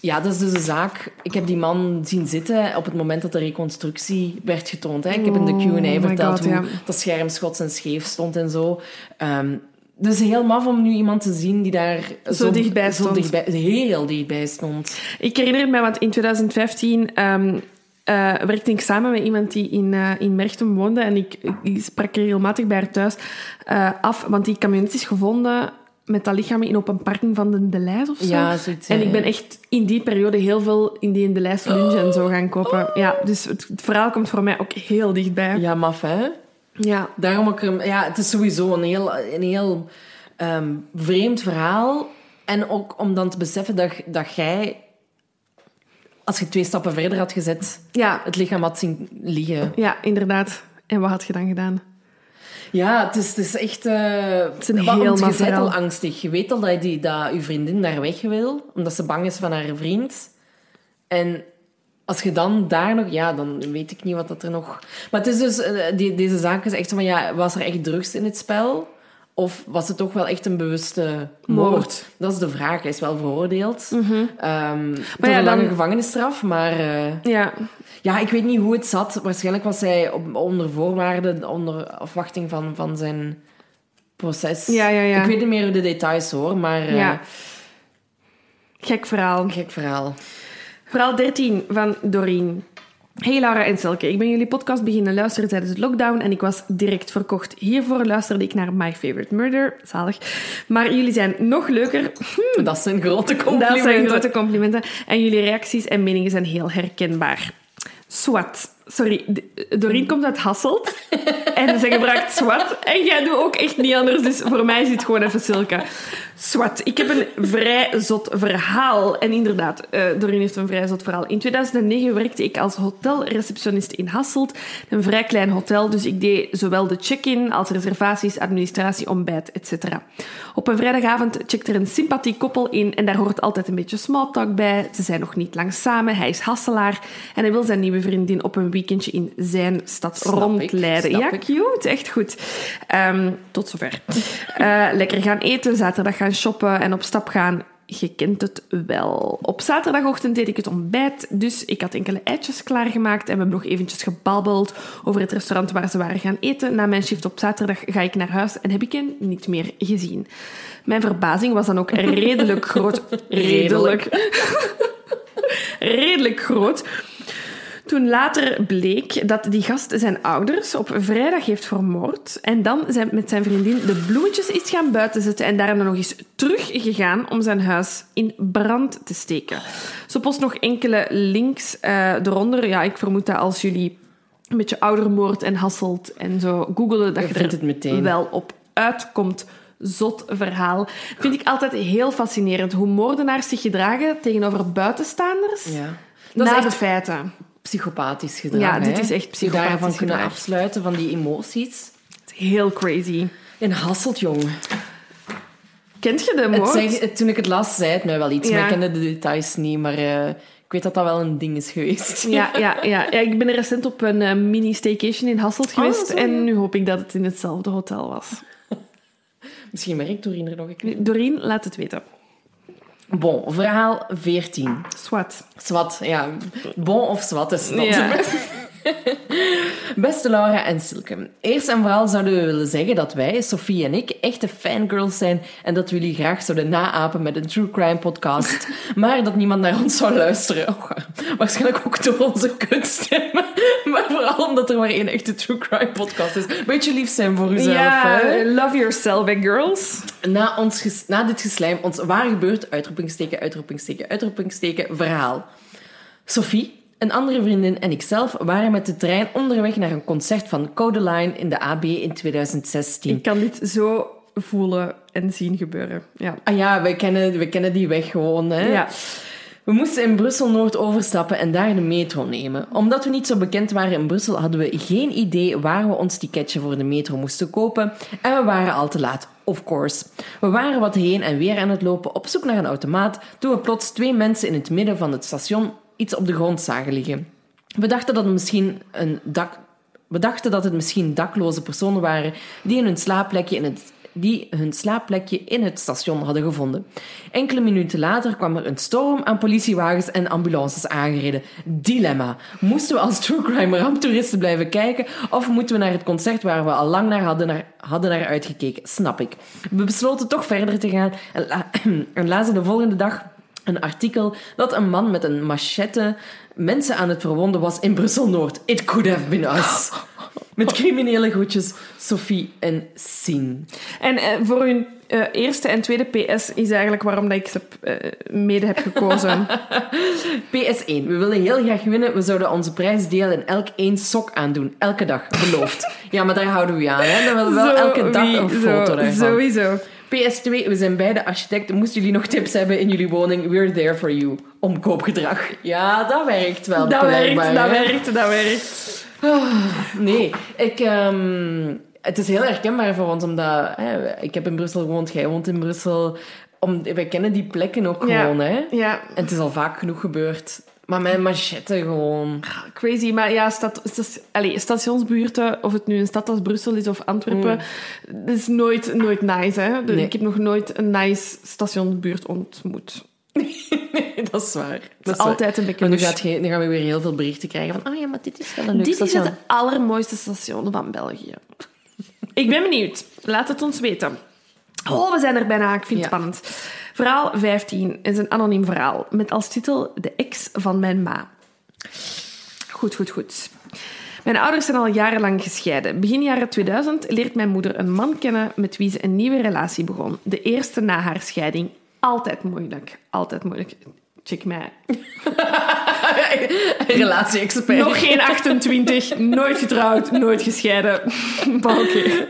ja, dat is dus de zaak. Ik heb die man zien zitten op het moment dat de reconstructie werd getoond. Hè. Ik heb in de Oh Q&A verteld God, hoe ja. dat scherm schots en scheef stond en zo. Ehm, dus heel maf om nu iemand te zien die daar Zo dichtbij zo stond. dichtbij, heel dichtbij stond. Ik herinner me, want in 2015 ehm, eh, werkte ik samen met iemand die in, eh in Merchtem woonde. En ik, ik sprak er regelmatig bij haar thuis eh, af, want die camionet is gevonden met dat lichaam in op een parking van de, de Lijs of zo. Ja, zoiets, en ik ben echt in die periode heel veel in die in de Lijs lunch en zo gaan kopen. Ja, dus het, het verhaal komt voor mij ook heel dichtbij. Ja, maf hè? Ja. Daarom ook... Ja, het is sowieso een heel... Een heel ehm, vreemd verhaal. En ook om dan te beseffen dat, dat jij, als je twee stappen verder had gezet, Ja, het lichaam had zien liggen. ja, inderdaad. En wat had je dan gedaan? Ja, het is, het is echt... eh is een want heel je bent al angstig. Je weet al dat, je die, dat je vriendin daar weg wil, omdat ze bang is van haar vriend. En als je dan daar nog... Ja, dan weet ik niet wat dat er nog... Maar het is dus... eh, die, deze zaak is echt zo van... Ja, was er echt drugs in het spel? Of was het toch wel echt een bewuste moord? Moord. Dat is de vraag. Hij is wel veroordeeld. Ehm tot ja, een lange dan- gevangenisstraf, maar... eh, Ja, ja, ik weet niet hoe het zat. Waarschijnlijk was hij op, onder voorwaarden, onder afwachting van, van zijn proces. Ja, ja, ja. Ik weet niet meer de details hoor, maar eh, ja. Gek verhaal. gek verhaal. Verhaal 13 van Doreen. Hey Laura en Selke, ik ben jullie podcast beginnen luisteren tijdens de lockdown en ik was direct verkocht. Hiervoor luisterde ik naar My Favorite Murder, zalig. Maar jullie zijn nog leuker. Dat zijn grote complimenten. Dat zijn grote complimenten. En jullie reacties en meningen zijn heel herkenbaar. Swat. Sorry, Doreen komt uit Hasselt. En ze gebruikt SWAT. En jij doet ook echt niet anders. Dus voor mij is het gewoon even Silke. SWAT. Ik heb een vrij zot verhaal. En inderdaad, eh Doreen heeft een vrij zot verhaal. In 2009 werkte ik als hotelreceptionist in Hasselt. Een vrij klein hotel, dus ik deed zowel de check-in als reservaties, administratie, ontbijt, etc. Op een vrijdagavond checkt er een sympathiek koppel in en daar hoort altijd een beetje small talk bij. Ze zijn nog niet lang samen, hij is Hasselaar en hij wil zijn nieuwe vriendin op een weekendje in zijn stad Snap rondleiden. ja, ik. cute, echt goed. Ehm, tot zover. Eh, lekker gaan eten, zaterdag gaan shoppen en op stap gaan. Je kent het wel. Op zaterdagochtend deed ik het ontbijt, dus ik had enkele eitjes klaargemaakt en we hebben nog eventjes gebabbeld over het restaurant waar ze waren gaan eten. Na mijn shift op zaterdag ga ik naar huis en heb ik hen niet meer gezien. Mijn verbazing was dan ook redelijk groot. Redelijk. redelijk groot. Toen later bleek dat die gast zijn ouders op vrijdag heeft vermoord en dan zijn, met zijn vriendin de bloemetjes is gaan buiten zetten en daarna nog eens teruggegaan om zijn huis in brand te steken. Ze post nog enkele links eh, eronder. Ja, ik vermoed dat als jullie een beetje oudermoord en hasselt en zo googelen, dat Je er het meteen. wel op uitkomt. Zot verhaal. Vind ik altijd heel fascinerend hoe moordenaars zich gedragen tegenover buitenstaanders Ja. Dat na is de feiten. Psychopathisch gedrag. Ja, dit is echt psychopathisch daarvan kunnen afsluiten van die emoties. Heel crazy. In Hasselt, jong. Kent je de Het moord? het- toen ik het las, zei het mij wel iets, Ja. maar ik kende de details niet. Maar eh, ik weet dat dat wel een ding is geweest. Ja, ja, ja. ja, ik ben recent op een eh, mini-staycation in Hasselt geweest. zo, ja. en nu hoop ik dat het in hetzelfde hotel was. Misschien merkt Doreen er nog een keer. Doreen, laat het weten. Bon, verhaal 14. Swat. Swat, ja. Bon of swat is dat. Ja. Beste Laura en Silke. Eerst en vooral zouden we willen zeggen dat wij, Sophie en ik, echte fangirls zijn en dat we jullie graag zouden naapen met een true crime podcast. Maar dat niemand naar ons zou luisteren. Oh, waarschijnlijk ook door onze kunststemmen. Maar vooral omdat er maar één echte true crime podcast is. Beetje lief zijn voor uzelf. Ja, hè? love yourself, eh, girls. Na, ons ges- na dit geslijm, ons waar gebeurt, uitroepingsteken, uitroepingsteken, uitroepingsteken, verhaal. Sophie, een andere vriendin en ikzelf waren met de trein onderweg naar een concert van Codeline in de AB in 2016. Ik kan dit zo voelen en zien gebeuren. Ja. Ah ja, we kennen, we kennen die weg gewoon. Hè? Ja. We moesten in Brussel-Noord overstappen en daar de metro nemen. Omdat we niet zo bekend waren in Brussel, hadden we geen idee waar we ons ticketje voor de metro moesten kopen. En we waren al te laat, of course. We waren wat heen en weer aan het lopen op zoek naar een automaat, toen we plots twee mensen in het midden van het station iets op de grond zagen liggen. We dachten dat het misschien een dak... We dachten dat het misschien dakloze personen waren die hun slaapplekje in het die hun slaapplekje in het station hadden gevonden. Enkele minuten later kwam er een storm aan politiewagens en ambulances aangereden. Dilemma. Moesten we als true crime ramptoeristen blijven kijken of moeten we naar het concert waar we al lang naar hadden, naar, hadden naar uitgekeken? Snap ik. We besloten toch verder te gaan en, la- en lazen de volgende dag een artikel dat een man met een machette mensen aan het verwonden was in Brussel-Noord. It could have been us. Met criminele groetjes, Sophie en Sien. En eh, voor hun eh, eerste en tweede PS is eigenlijk waarom dat ik ze eh, mede heb gekozen. PS1. We willen heel graag winnen. We zouden onze prijs delen en elk één sok aandoen. Elke dag. Beloofd. Ja, maar daar houden we aan. Hè? Dan willen we wel Zo, elke dag wie- een zo, foto daarvan. Sowieso. PS2, we zijn beide architecten. Moesten jullie nog tips hebben in jullie woning? We're there for you. Om koopgedrag. Ja, dat werkt wel. Dat werkt, dat hè. werkt, dat werkt. Nee, ik, ehm, het is heel herkenbaar voor ons, omdat hè, ik heb in Brussel gewoond, jij woont in Brussel. Om, wij kennen die plekken ook Ja. gewoon, hè. Ja, En het is al vaak genoeg gebeurd. Maar met manchetten gewoon. crazy. Maar ja, stad, stas- allee, stationsbuurten, of het nu een stad als Brussel is of Antwerpen, dat is nooit, nooit nice. Hè? Nee. Ik heb nog nooit een nice stationsbuurt ontmoet. dat is waar. Het Dat is altijd een beetje Maar nu, gaat gaan we weer heel veel berichten krijgen van... Oh ja, maar dit is wel een leuk Dit is het allermooiste station van België. Ik ben benieuwd. Laat het ons weten. Oh, we zijn er bijna. Ik vind het Ja. spannend. Verhaal 15 is een anoniem verhaal met als titel De ex van mijn ma. Goed, goed, goed. Mijn ouders zijn al jarenlang gescheiden. Begin jaren 2000 leert mijn moeder een man kennen met wie ze een nieuwe relatie begon. De eerste na haar scheiding. Altijd moeilijk. Altijd moeilijk. Check mij. Relatie-expert. Nog geen 28, nooit getrouwd, nooit gescheiden. Oké.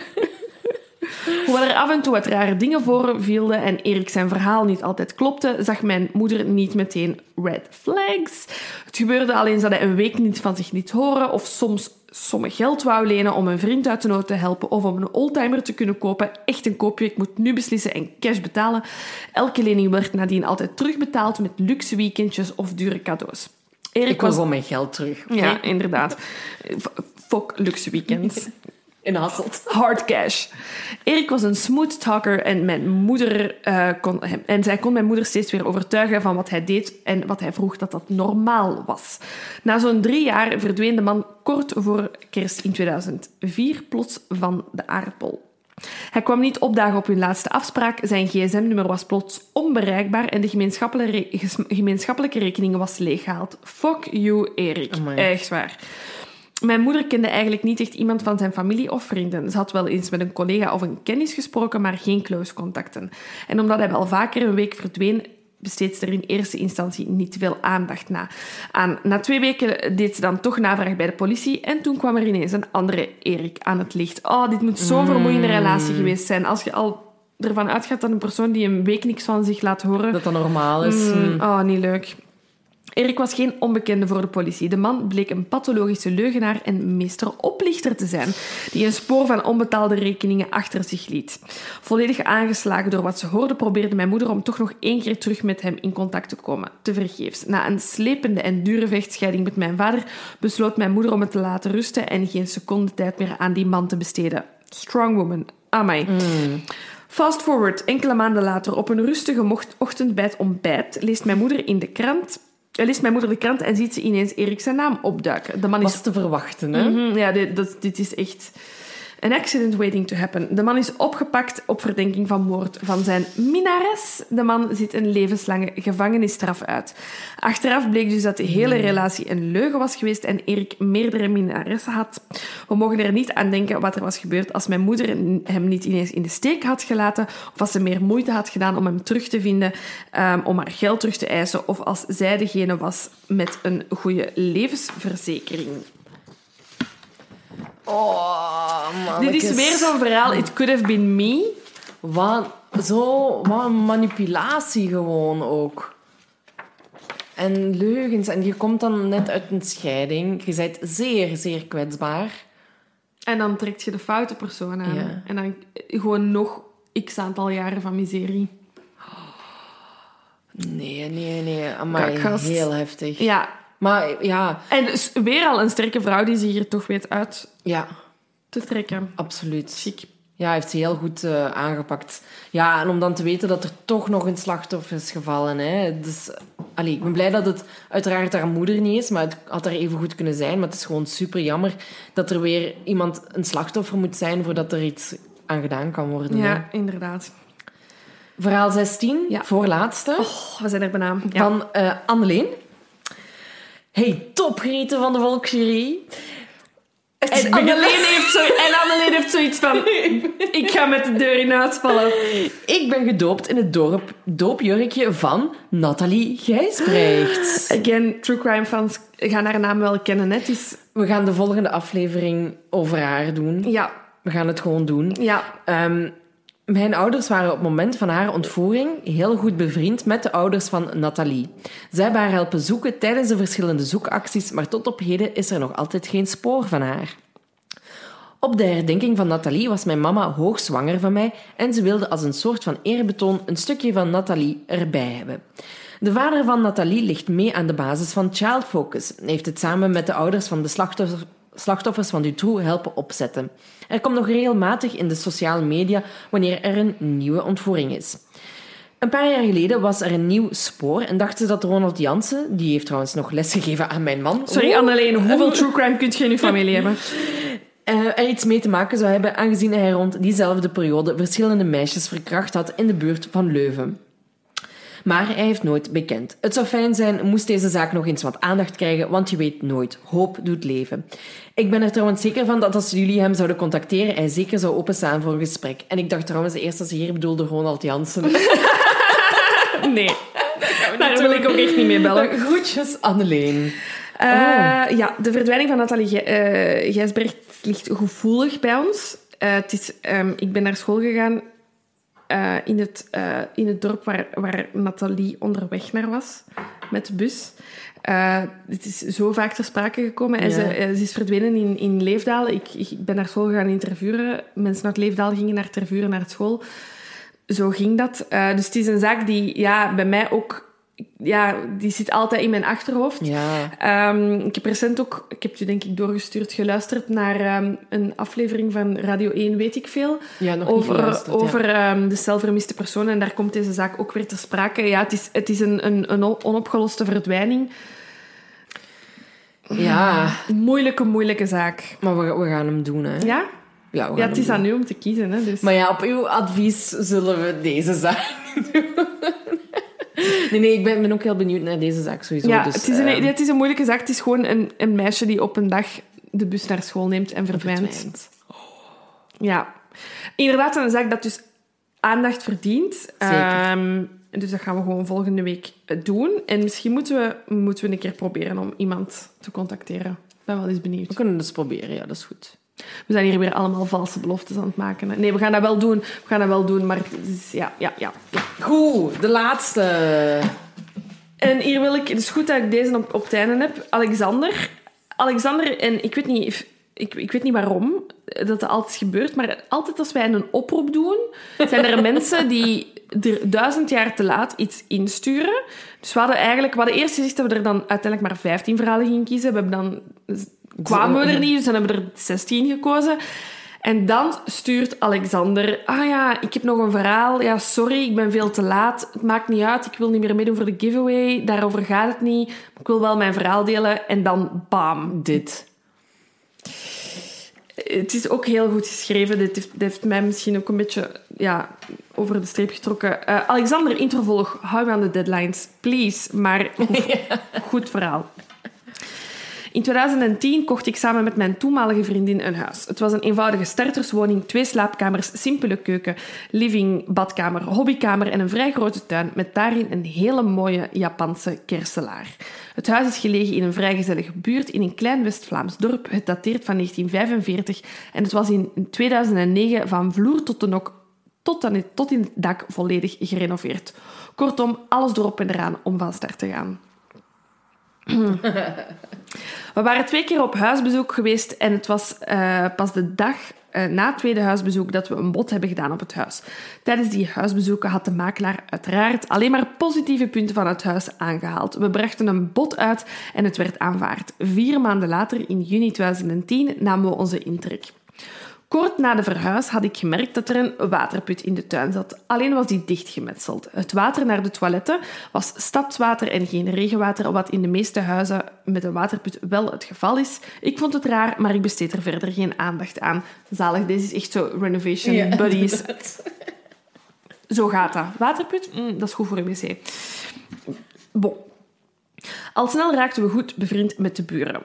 Hoewel er af en toe wat rare dingen voorvielden en Erik zijn verhaal niet altijd klopte, zag mijn moeder niet meteen red flags. Het gebeurde al eens dat hij een week niet van zich liet horen of soms sommen geld wou lenen om een vriend uit de nood te helpen of om een oldtimer te kunnen kopen. Echt een koopje, ik moet nu beslissen en cash betalen. Elke lening werd nadien altijd terugbetaald met luxe weekendjes of dure cadeaus. Erik Ik wil was gewoon mijn geld terug. ja, inderdaad. F- Fok luxe weekends. In Hasselt. Hard cash. Erik was een smooth talker en, mijn moeder, eh, kon hem, en zij kon mijn moeder steeds weer overtuigen van wat hij deed en wat hij vroeg dat dat normaal was. Na zo'n drie jaar verdween de man kort voor kerst in 2004 plots van de aardbol. Hij kwam niet opdagen op hun laatste afspraak. Zijn gsm-nummer was plots onbereikbaar en de gemeenschappelijke, re- gemeenschappelijke rekening was leeggehaald. Fuck you, Erik. Amai. Echt waar. Mijn moeder kende eigenlijk niet echt iemand van zijn familie of vrienden. Ze had wel eens met een collega of een kennis gesproken, maar geen close contacten. En omdat hij wel vaker een week verdween, besteed ze er in eerste instantie niet veel aandacht na. aan. Na twee weken deed ze dan toch navraag bij de politie en toen kwam er ineens een andere Erik aan het licht. Oh, dit moet zo'n vermoeiende relatie geweest zijn. Als je al ervan uitgaat dat een persoon die een week niks van zich laat horen... Dat dat normaal is. Mm, oh, niet leuk. Erik was geen onbekende voor de politie. De man bleek een pathologische leugenaar en meester oplichter te zijn, die een spoor van onbetaalde rekeningen achter zich liet. Volledig aangeslagen door wat ze hoorde, probeerde mijn moeder om toch nog één keer terug met hem in contact te komen. Tevergeefs. Na een slepende en dure vechtscheiding met mijn vader besloot mijn moeder om het te laten rusten en geen seconde tijd meer aan die man te besteden. Strong woman. Amai. Fast forward, enkele maanden later, op een rustige ochtend bij het ontbijt, leest mijn moeder in de krant... Leest mijn moeder de krant en ziet ze ineens Erik zijn naam opduiken. De man is Was te verwachten, hè? Mhm, ja, dit, dit is echt een accident waiting to happen. De man is opgepakt op verdenking van moord van zijn minares. De man zit een levenslange gevangenisstraf uit. Achteraf bleek dus dat de hele relatie een leugen was geweest en Erik meerdere minaressen had. We mogen er niet aan denken wat er was gebeurd als mijn moeder hem niet ineens in de steek had gelaten of als ze meer moeite had gedaan om hem terug te vinden, ehm, om haar geld terug te eisen of als zij degene was met een goede levensverzekering. Oh, man. Dit is weer zo'n verhaal. It could have been me. Wat, zo, wat een manipulatie gewoon ook. En leugens. En je komt dan net uit een scheiding. Je bent zeer, zeer kwetsbaar. En dan trekt je de foute persoon aan. Ja. En dan gewoon nog x aantal jaren van miserie. Nee, nee, nee. Amai, Kakgast. heel heftig. Ja. Maar ja, En dus weer al een sterke vrouw die zich hier toch weet uit ja, te trekken. absoluut. Chic. Ja, heeft ze heel goed eh, aangepakt. Ja, en om dan te weten dat er toch nog een slachtoffer is gevallen. Hè. Dus, allee, ik ben blij dat het uiteraard haar moeder niet is, maar het had er even goed kunnen zijn. Maar het is gewoon super jammer dat er weer iemand een slachtoffer moet zijn voordat er iets aan gedaan kan worden. hè. Ja, inderdaad. Verhaal 16, Ja. voorlaatste, Oh, we zijn er bijna. Ja. van eh Anneleen. Hey, topgerieten van de Volksjury. En Anneleen, heeft zo, en heeft zoiets van... Ik ga met de deur in huis vallen. Ik ben gedoopt in het dorp, doopjurkje van Nathalie Gijsbrecht. Again, true crime fans gaan haar naam wel kennen. hè. Is... We gaan de volgende aflevering over haar doen. Ja, We gaan het gewoon doen. ja. Ehm, Mijn ouders waren op het moment van haar ontvoering heel goed bevriend met de ouders van Nathalie. Zij hebben haar helpen zoeken tijdens de verschillende zoekacties, maar tot op heden is er nog altijd geen spoor van haar. Op de herdenking van Nathalie was mijn mama hoogzwanger van mij en ze wilde als een soort van eerbetoon een stukje van Nathalie erbij hebben. De vader van Nathalie ligt mee aan de basis van Child Focus heeft het samen met de ouders van de slachtoffers slachtoffers van Dutroux helpen opzetten. Er komt nog regelmatig in de sociale media wanneer er een nieuwe ontvoering is. Een paar jaar geleden was er een nieuw spoor en dachten ze dat Ronald Jansen, die heeft trouwens nog lesgegeven aan mijn man. Sorry. Anneleen, hoeveel true crime kunt je in je familie hebben? Uh, er iets mee te maken zou hebben, aangezien hij rond diezelfde periode verschillende meisjes verkracht had in de buurt van Leuven. Maar hij heeft nooit bekend. Het zou fijn zijn, moest deze zaak nog eens wat aandacht krijgen, want je weet nooit. Hoop doet leven. Ik ben er trouwens zeker van dat als jullie hem zouden contacteren, hij zeker zou openstaan voor een gesprek. En ik dacht trouwens eerst dat ze hier bedoelde Ronald Jansen. nee, daar wil ik ook echt niet mee bellen. Groetjes, Anneleen. Uh, Ja, de verdwijning van Nathalie uh, Gijsberg ligt gevoelig bij ons. Uh, het is, um, ik ben naar school gegaan uh, in, het, uh, in het dorp waar, waar Nathalie onderweg naar was met de bus. Uh, het is zo vaak ter sprake gekomen. En ze, ze, is verdwenen in, in Leefdaal. Ik, ik ben naar school gegaan in Tervuren. Mensen uit Leefdaal gingen naar Tervuren naar school. Zo ging dat. dus het is een zaak die ja, bij mij ook ja, die zit altijd in mijn achterhoofd. Ja. Um, ik heb recent ook, ik heb je denk ik doorgestuurd, geluisterd naar um, een aflevering van Radio 1, weet ik veel. Ja, nog over, niet Over ja. um, de zelfvermiste personen. En daar komt deze zaak ook weer ter sprake. Ja, het is, het is een, een, een onopgeloste verdwijning. Ja. Moeilijke, moeilijke zaak. Maar we, we gaan hem doen, hè. Ja? Ja, ja het is aan u om te kiezen, hè. Dus. Maar ja, op uw advies zullen we deze zaak doen. Nee, nee, ik ben, ben ook heel benieuwd naar deze zaak sowieso. Ja, dus, het, is een, uh, het is een moeilijke zaak. Het is gewoon een, een meisje die op een dag de bus naar school neemt en verdwijnt. verdwijnt. Oh. Ja. Inderdaad, een zaak dat dus aandacht verdient. Zeker. Um, dus dat gaan we gewoon volgende week doen. En misschien moeten we, moeten we een keer proberen om iemand te contacteren. Ik ben wel eens benieuwd. We kunnen dus proberen, ja, dat is goed. We zijn hier weer allemaal valse beloftes aan het maken. Hè. Nee, we gaan dat wel doen. We gaan dat wel doen, maar het is, ja, ja, ja, ja. Goed, de laatste. En hier wil ik... Het is goed dat ik deze op, op het einde heb. Alexander. Alexander, en ik weet niet... Ik, ik weet niet waarom dat dat altijd gebeurt, maar altijd als wij een oproep doen, zijn er mensen die er duizend jaar te laat iets insturen. Dus we hadden eigenlijk... We hadden eerst gezegd dat we er dan uiteindelijk maar 15 verhalen gingen kiezen. We hebben dan kwamen we er niet, dus dan hebben we er 16 gekozen. En dan stuurt Alexander... Ah ja, ik heb nog een verhaal. Ja, sorry, ik ben veel te laat. Het maakt niet uit, ik wil niet meer meedoen voor de giveaway. Daarover gaat het niet. Ik wil wel mijn verhaal delen. En dan, bam, dit. Het is ook heel goed geschreven. Dit heeft, dit heeft mij misschien ook een beetje ja, over de streep getrokken. Uh, Alexander, introvolg. Hou me aan de deadlines, please. Maar goed, goed verhaal. In 2010 kocht ik samen met mijn toenmalige vriendin een huis. Het was een eenvoudige starterswoning, twee slaapkamers, simpele keuken, living, badkamer, hobbykamer en een vrij grote tuin met daarin een hele mooie Japanse kerselaar. Het huis is gelegen in een vrij gezellige buurt in een klein West-Vlaams dorp. Het dateert van 1945 en het was in 2009 van vloer tot de nok tot, aan het, tot in het dak volledig gerenoveerd. Kortom, alles erop en eraan om van start te gaan. We waren twee keer op huisbezoek geweest en het was uh, pas de dag uh, na het tweede huisbezoek dat we een bod hebben gedaan op het huis. Tijdens die huisbezoeken had de makelaar uiteraard alleen maar positieve punten van het huis aangehaald. We brachten een bod uit en het werd aanvaard. Vier maanden later, in juni 2010, namen we onze intrek. Kort na de verhuis had ik gemerkt dat er een waterput in de tuin zat. Alleen was die dichtgemetseld. Het water naar de toiletten was stadswater en geen regenwater, wat in de meeste huizen met een waterput wel het geval is. Ik vond het raar, maar ik besteed er verder geen aandacht aan. Zalig, deze is echt zo renovation Ja, buddies. inderdaad. Zo gaat dat. Waterput, mm, dat is goed voor een wc. Bon. Al snel raakten we goed bevriend met de buren.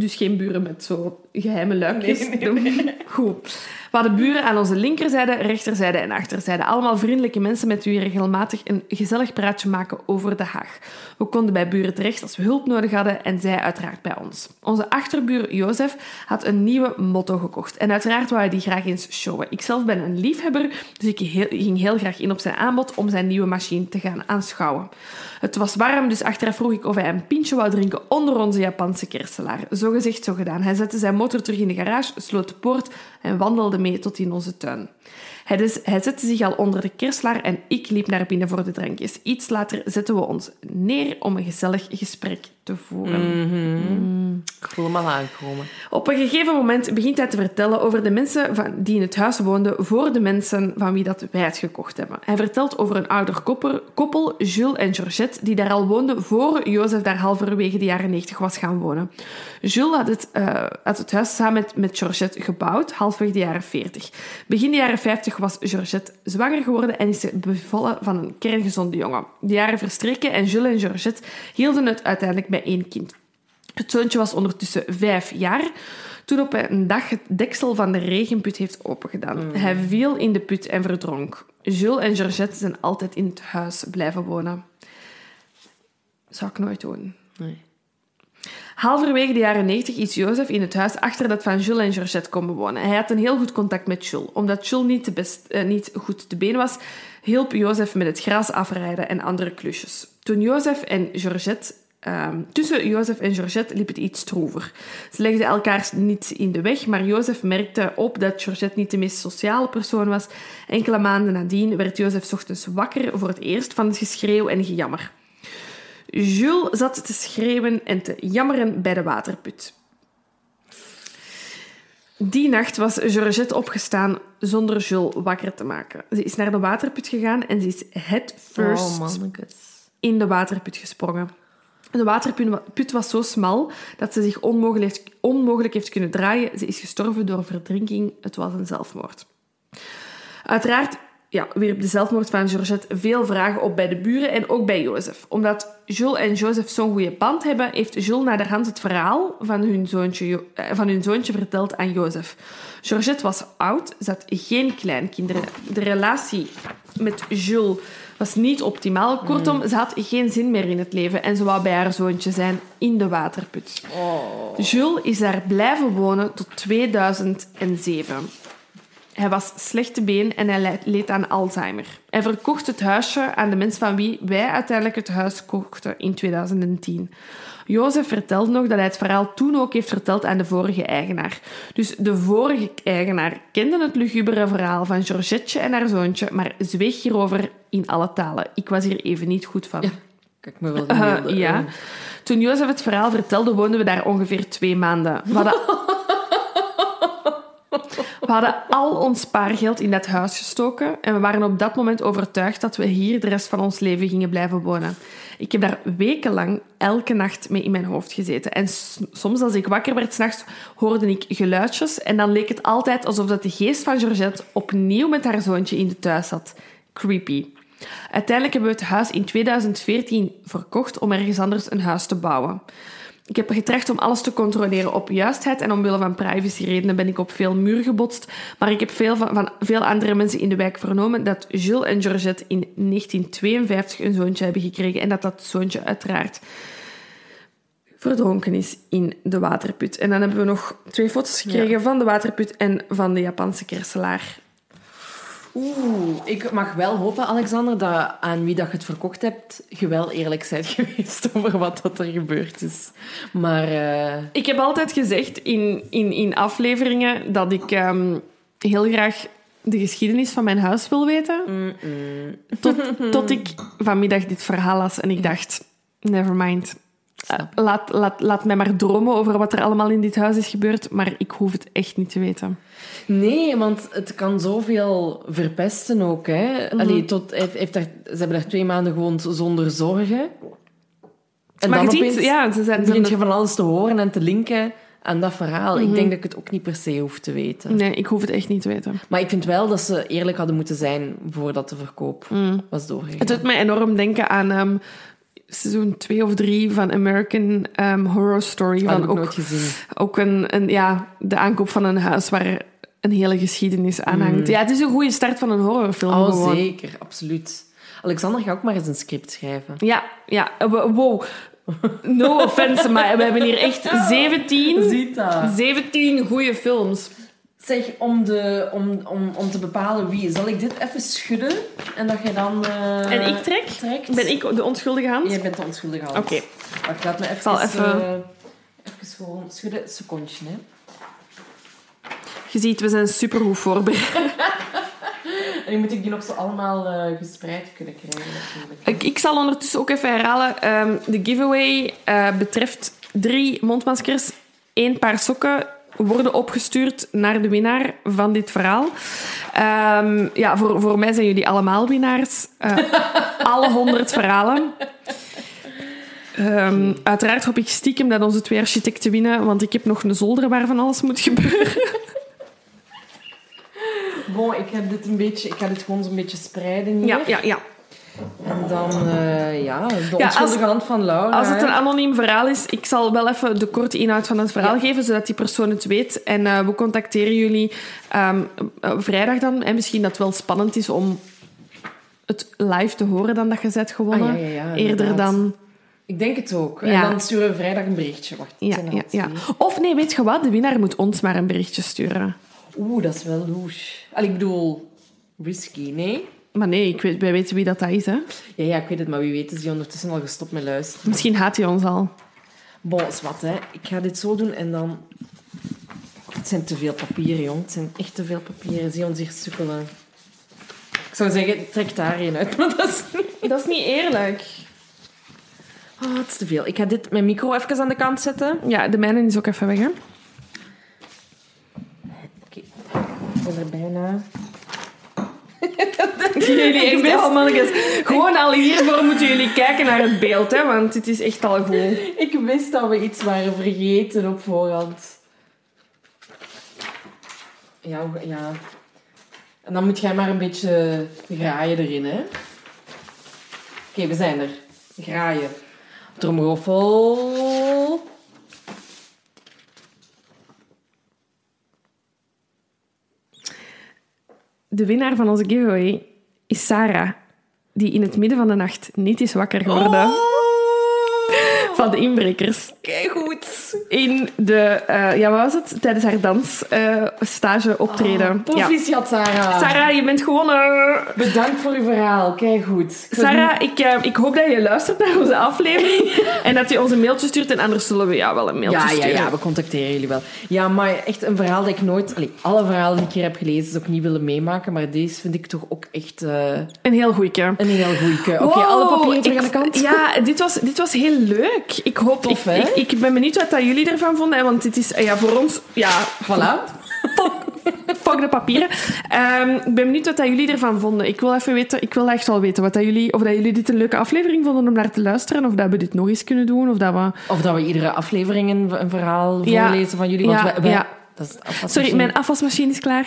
Dus geen buren met zo geheime luikjes. Nee, nee, Goed. We hadden buren aan onze linkerzijde, rechterzijde en achterzijde. Allemaal vriendelijke mensen met wie we regelmatig een gezellig praatje maken over de Haag. We konden bij buren terecht als we hulp nodig hadden en zij uiteraard bij ons. Onze achterbuur Jozef had een nieuwe motto gekocht en uiteraard wou hij die graag eens showen. Ikzelf ben een liefhebber, dus ik ging heel graag in op zijn aanbod om zijn nieuwe machine te gaan aanschouwen. Het was warm, dus achteraf vroeg ik of hij een pintje wou drinken onder onze Japanse kerstelaar. Zo gezegd, zo gedaan. Hij zette zijn motor terug in de garage, sloot de poort en wandelde mee tot in onze tuin. Hij, dus, hij zette zich al onder de kerstlaar en ik liep naar binnen voor de drankjes. Iets later zetten we ons neer om een gezellig gesprek te voeren. Mm Ik voel hem al aankomen. Op een gegeven moment begint hij te vertellen over de mensen van, die in het huis woonden voor de mensen van wie dat wij het gekocht hebben. Hij vertelt over een ouder koppel, koppel Jules en Georgette, die daar al woonden voor Jozef daar halverwege de jaren 90 was gaan wonen. Jules had het, uh, had het huis samen met, met Georgette gebouwd, halfweg de jaren 40. Begin de jaren 50 was Georgette zwanger geworden en is ze bevallen van een kerngezonde jongen. De jaren verstreken en Jules en Georgette hielden het uiteindelijk bij één kind. Het zoontje was ondertussen vijf jaar toen op een dag het deksel van de regenput heeft opengedaan. Hij viel in de put en verdronk. Jules en Georgette zijn altijd in het huis blijven wonen. Zou ik nooit doen. Nee. Halverwege de jaren 90 is Jozef in het huis achter dat van Jules en Georgette komen wonen. Hij had een heel goed contact met Jules. Omdat Jules niet, te best, eh, niet goed te been was, hielp Jozef met het gras afrijden en andere klusjes. Toen Jozef en Georgette Ehm, tussen Jozef en Georgette liep het iets stroever. Ze legden elkaar niet in de weg, maar Jozef merkte op dat Georgette niet de meest sociale persoon was. Enkele maanden nadien werd Jozef ochtends wakker voor het eerst van het geschreeuw en gejammer. Jules zat te schreeuwen en te jammeren bij de waterput. Die nacht was Georgette opgestaan zonder Jules wakker te maken. Ze is naar de waterput gegaan en ze is head first Oh, in de waterput gesprongen. De waterput was zo smal dat ze zich onmogelijk heeft, onmogelijk heeft kunnen draaien. Ze is gestorven door verdrinking. Het was een zelfmoord. Uiteraard ja, wierp de zelfmoord van Georgette veel vragen op bij de buren en ook bij Jozef. Omdat Jules en Jozef zo'n goede band hebben, heeft Jules naderhand het verhaal van hun, zoontje, eh, van hun zoontje verteld aan Jozef. Georgette was oud, ze had geen kleinkinderen. De relatie met Jules was niet optimaal. Kortom, ze had geen zin meer in het leven en ze wou bij haar zoontje zijn in de waterput. Oh. Jules is daar blijven wonen tot 2007. Hij was slecht te been en hij leed aan Alzheimer. Hij verkocht het huisje aan de mensen van wie wij uiteindelijk het huis kochten in 2010. Jozef vertelde nog dat hij het verhaal toen ook heeft verteld aan de vorige eigenaar. Dus de vorige eigenaar kende het lugubere verhaal van Georgette en haar zoontje, maar zweeg hierover in alle talen. Ik was hier even niet goed van. Ja, kijk me wel uh, Ja. Toen Jozef het verhaal vertelde, woonden we daar ongeveer twee maanden. We hadden... We hadden al ons spaargeld in dat huis gestoken en we waren op dat moment overtuigd dat we hier de rest van ons leven gingen blijven wonen. Ik heb daar wekenlang elke nacht mee in mijn hoofd gezeten. En soms als ik wakker werd s'nachts, hoorde ik geluidjes en dan leek het altijd alsof dat de geest van Georgette opnieuw met haar zoontje in de thuis zat. Creepy. Uiteindelijk hebben we het huis in 2014 verkocht om ergens anders een huis te bouwen. Ik heb getracht om alles te controleren op juistheid en omwille van privacyredenen ben ik op veel muur gebotst. Maar ik heb veel van, van, veel andere mensen in de wijk vernomen dat Jules en Georgette in 1952 een zoontje hebben gekregen en dat dat zoontje uiteraard verdronken is in de waterput. En dan hebben we nog twee foto's gekregen ja. van de waterput en van de Japanse kerselaar. Oeh, ik mag wel hopen, Alexander, dat aan wie dat je het verkocht hebt, je wel eerlijk bent geweest over wat dat er gebeurd is. Maar... Uh... Ik heb altijd gezegd in, in, in afleveringen dat ik um, heel graag de geschiedenis van mijn huis wil weten. Mm -mm. Tot, tot ik vanmiddag dit verhaal las en ik dacht, never mind. Uh, laat, laat, laat mij maar dromen over wat er allemaal in dit huis is gebeurd, maar ik hoef het echt niet te weten. Nee, want het kan zoveel verpesten ook. Hè? Mm -hmm. Allee, tot, heeft, heeft daar, ze hebben daar twee maanden gewoond zonder zorgen. En maar dan je opeens ziet, ja, ze zijn, begint je van alles te horen en te linken aan dat verhaal. Mhm. Ik denk dat ik het ook niet per se hoef te weten. Nee, ik hoef het echt niet te weten. Maar ik vind wel dat ze eerlijk hadden moeten zijn voordat de verkoop was doorgegaan. Het doet mij enorm denken aan um, seizoen twee of drie van American um, Horror Story. Had van ik ook, nooit gezien. Ook een, een, ja, de aankoop van een huis waar een hele geschiedenis aanhangt. Ja, het is een goede start van een horrorfilm. Oh, gewoon. zeker. Absoluut. Alexander, ga ook maar eens een script schrijven. Ja, ja. eh, wo- Wow. No offense, maar we hebben hier echt 17, Ziet dat. 17 goede films. Zeg, om, de, om, om, om te bepalen wie, zal ik dit even schudden en dat je dan... eh, En ik trek? Trekt? Ben ik de onschuldige hand? Jij bent de onschuldige hand. Oké. Wacht, laat me even... zal even- eh, even gewoon schudden. Een secondje, hè. Je ziet, we zijn supergoed voorbereid. En nu moet ik die nog zo allemaal eh, gespreid kunnen krijgen, natuurlijk. Ik, ik zal ondertussen ook even herhalen. Ehm, de giveaway betreft drie mondmaskers, één paar sokken worden opgestuurd naar de winnaar van dit verhaal. Ehm, ja, voor, voor mij zijn jullie allemaal winnaars. Eh, alle honderd verhalen. Ehm, uiteraard hoop ik stiekem dat onze twee architecten winnen, want ik heb nog een zolder waarvan alles moet gebeuren. Bon, ik heb dit een beetje... Ik ga dit gewoon zo'n beetje spreiden hier. Ja, ja, ja. En dan, eh, ja, de Ja, als- hand van Laura. Als het een anoniem verhaal is, ik zal wel even de korte inhoud van het verhaal geven, zodat die persoon het weet. En eh, we contacteren jullie ehm, eh, vrijdag dan. En misschien dat het wel spannend is om het live te horen dan dat je bent gewonnen. Ah, ja, ja, ja, Eerder dan... Ik denk het ook. En dan sturen we vrijdag een berichtje. Wacht, Ja, ja, al. Of nee, weet je wat? De winnaar moet ons maar een berichtje sturen. Oeh, dat is wel louche. Allee, ik bedoel, risky, nee? Maar nee, ik weet, wij weten wie dat, dat is. Hè? Ja, ja, ik weet het, maar wie weet is die ondertussen al gestopt met luisteren. Misschien haat hij ons al. Bon, is wat, hè. Ik ga dit zo doen en dan... Het zijn te veel papieren, jong. Het zijn echt te veel papieren. Zie ons hier sukkelen. Ik zou zeggen, trek daar een uit, maar dat is niet... Dat is niet eerlijk. Oh, het is te veel. Ik ga dit, mijn micro even aan de kant zetten. Ja, de mijne is ook even weg, hè? Oké, ik ben er bijna. Jullie Ik echt al mannetjes. Gewoon al hiervoor moeten jullie kijken naar het beeld, hè? Want het is echt al goed. Ik wist dat we iets waren vergeten op voorhand. Ja, ja. En dan moet jij maar een beetje graaien erin, hè. Oké, we zijn er. Graaien. Tromroffel. De winnaar van onze giveaway is Sarah, die in het midden van de nacht niet is wakker geworden van de inbrekers. Kijk goed. In de, eh, ja, wat was het? Tijdens haar dansstage optreden. ja. Proficiat, Sarah. Sarah, je bent gewonnen! Bedankt voor uw verhaal. Kijk goed. Sarah, ik, eh, ik hoop dat je luistert naar onze aflevering en dat je ons een mailtje stuurt. En anders zullen we jou wel een mailtje Ja, ja, sturen. ja, we contacteren jullie wel. Ja, maar echt een verhaal dat ik nooit... Allee, alle verhalen die ik hier heb gelezen, is ook niet willen meemaken. Maar deze vind ik toch ook echt eh, Een heel goeie. een heel goeie. Oké, Wow, alle papieren terug aan de kant. Ja, dit was, dit was heel leuk. Ik hoop... Tof, ik, hè? ik, ik ben benieuwd wat dat jullie ervan vonden. Want dit is eh, ja, voor ons... Ja, Voilà. fuck de papieren. Ehm, ik ben benieuwd wat dat jullie ervan vonden. Ik wil even weten... Ik wil echt wel weten wat dat jullie... Of dat jullie dit een leuke aflevering vonden om naar te luisteren. Of dat we dit nog eens kunnen doen. Of dat we... Of dat we iedere aflevering een, een verhaal Ja. voorlezen van jullie. Want Ja, wij, wij- ja. dat is. Sorry, mijn afwasmachine is klaar.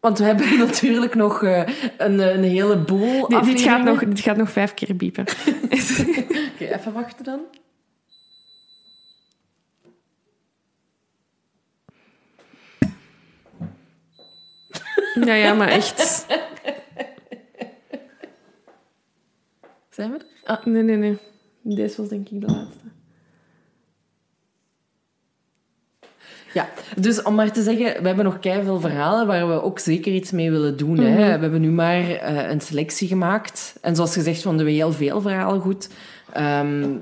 Want we hebben natuurlijk nog eh, een, een heleboel Dit, dit, gaat nog, dit gaat nog vijf keer biepen. Oké, even wachten dan. Ja, ja, maar echt... Zijn we er? Ah, Nee, nee, nee. Deze was denk ik de laatste. Ja, dus om maar te zeggen, we hebben nog veel verhalen waar we ook zeker iets mee willen doen. hè. We hebben nu maar eh, een selectie gemaakt. En zoals gezegd vonden we heel veel verhalen goed. Ehm,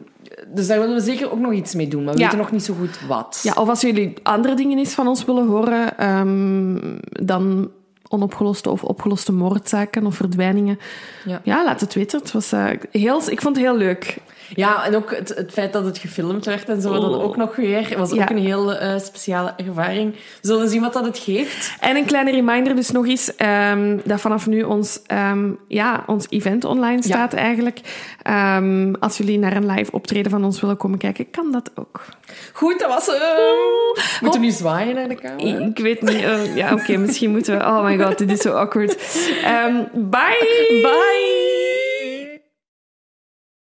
dus daar willen we zeker ook nog iets mee doen. Maar we Ja. weten nog niet zo goed wat. Ja, of als jullie andere dingen eens van ons willen horen, ehm, dan onopgeloste of opgeloste moordzaken of verdwijningen. Ja. Ja, laat het weten. Het was, eh, heel, ik vond het heel leuk. Ja, en ook het, het feit dat het gefilmd werd en zo, dat Oh. ook nog weer, was Ja. ook een heel eh, speciale ervaring. We zullen zien wat dat het geeft. En een kleine reminder dus nog eens, ehm, dat vanaf nu ons, ehm, ja, ons event online staat eigenlijk. Ehm, als jullie naar een live optreden van ons willen komen kijken, kan dat ook. Goed, dat was hem. Moeten we nu zwaaien naar de camera? Ik weet niet. eh, ja, oké, misschien moeten we... Oh my god, dit is zo awkward. Bye! Bye!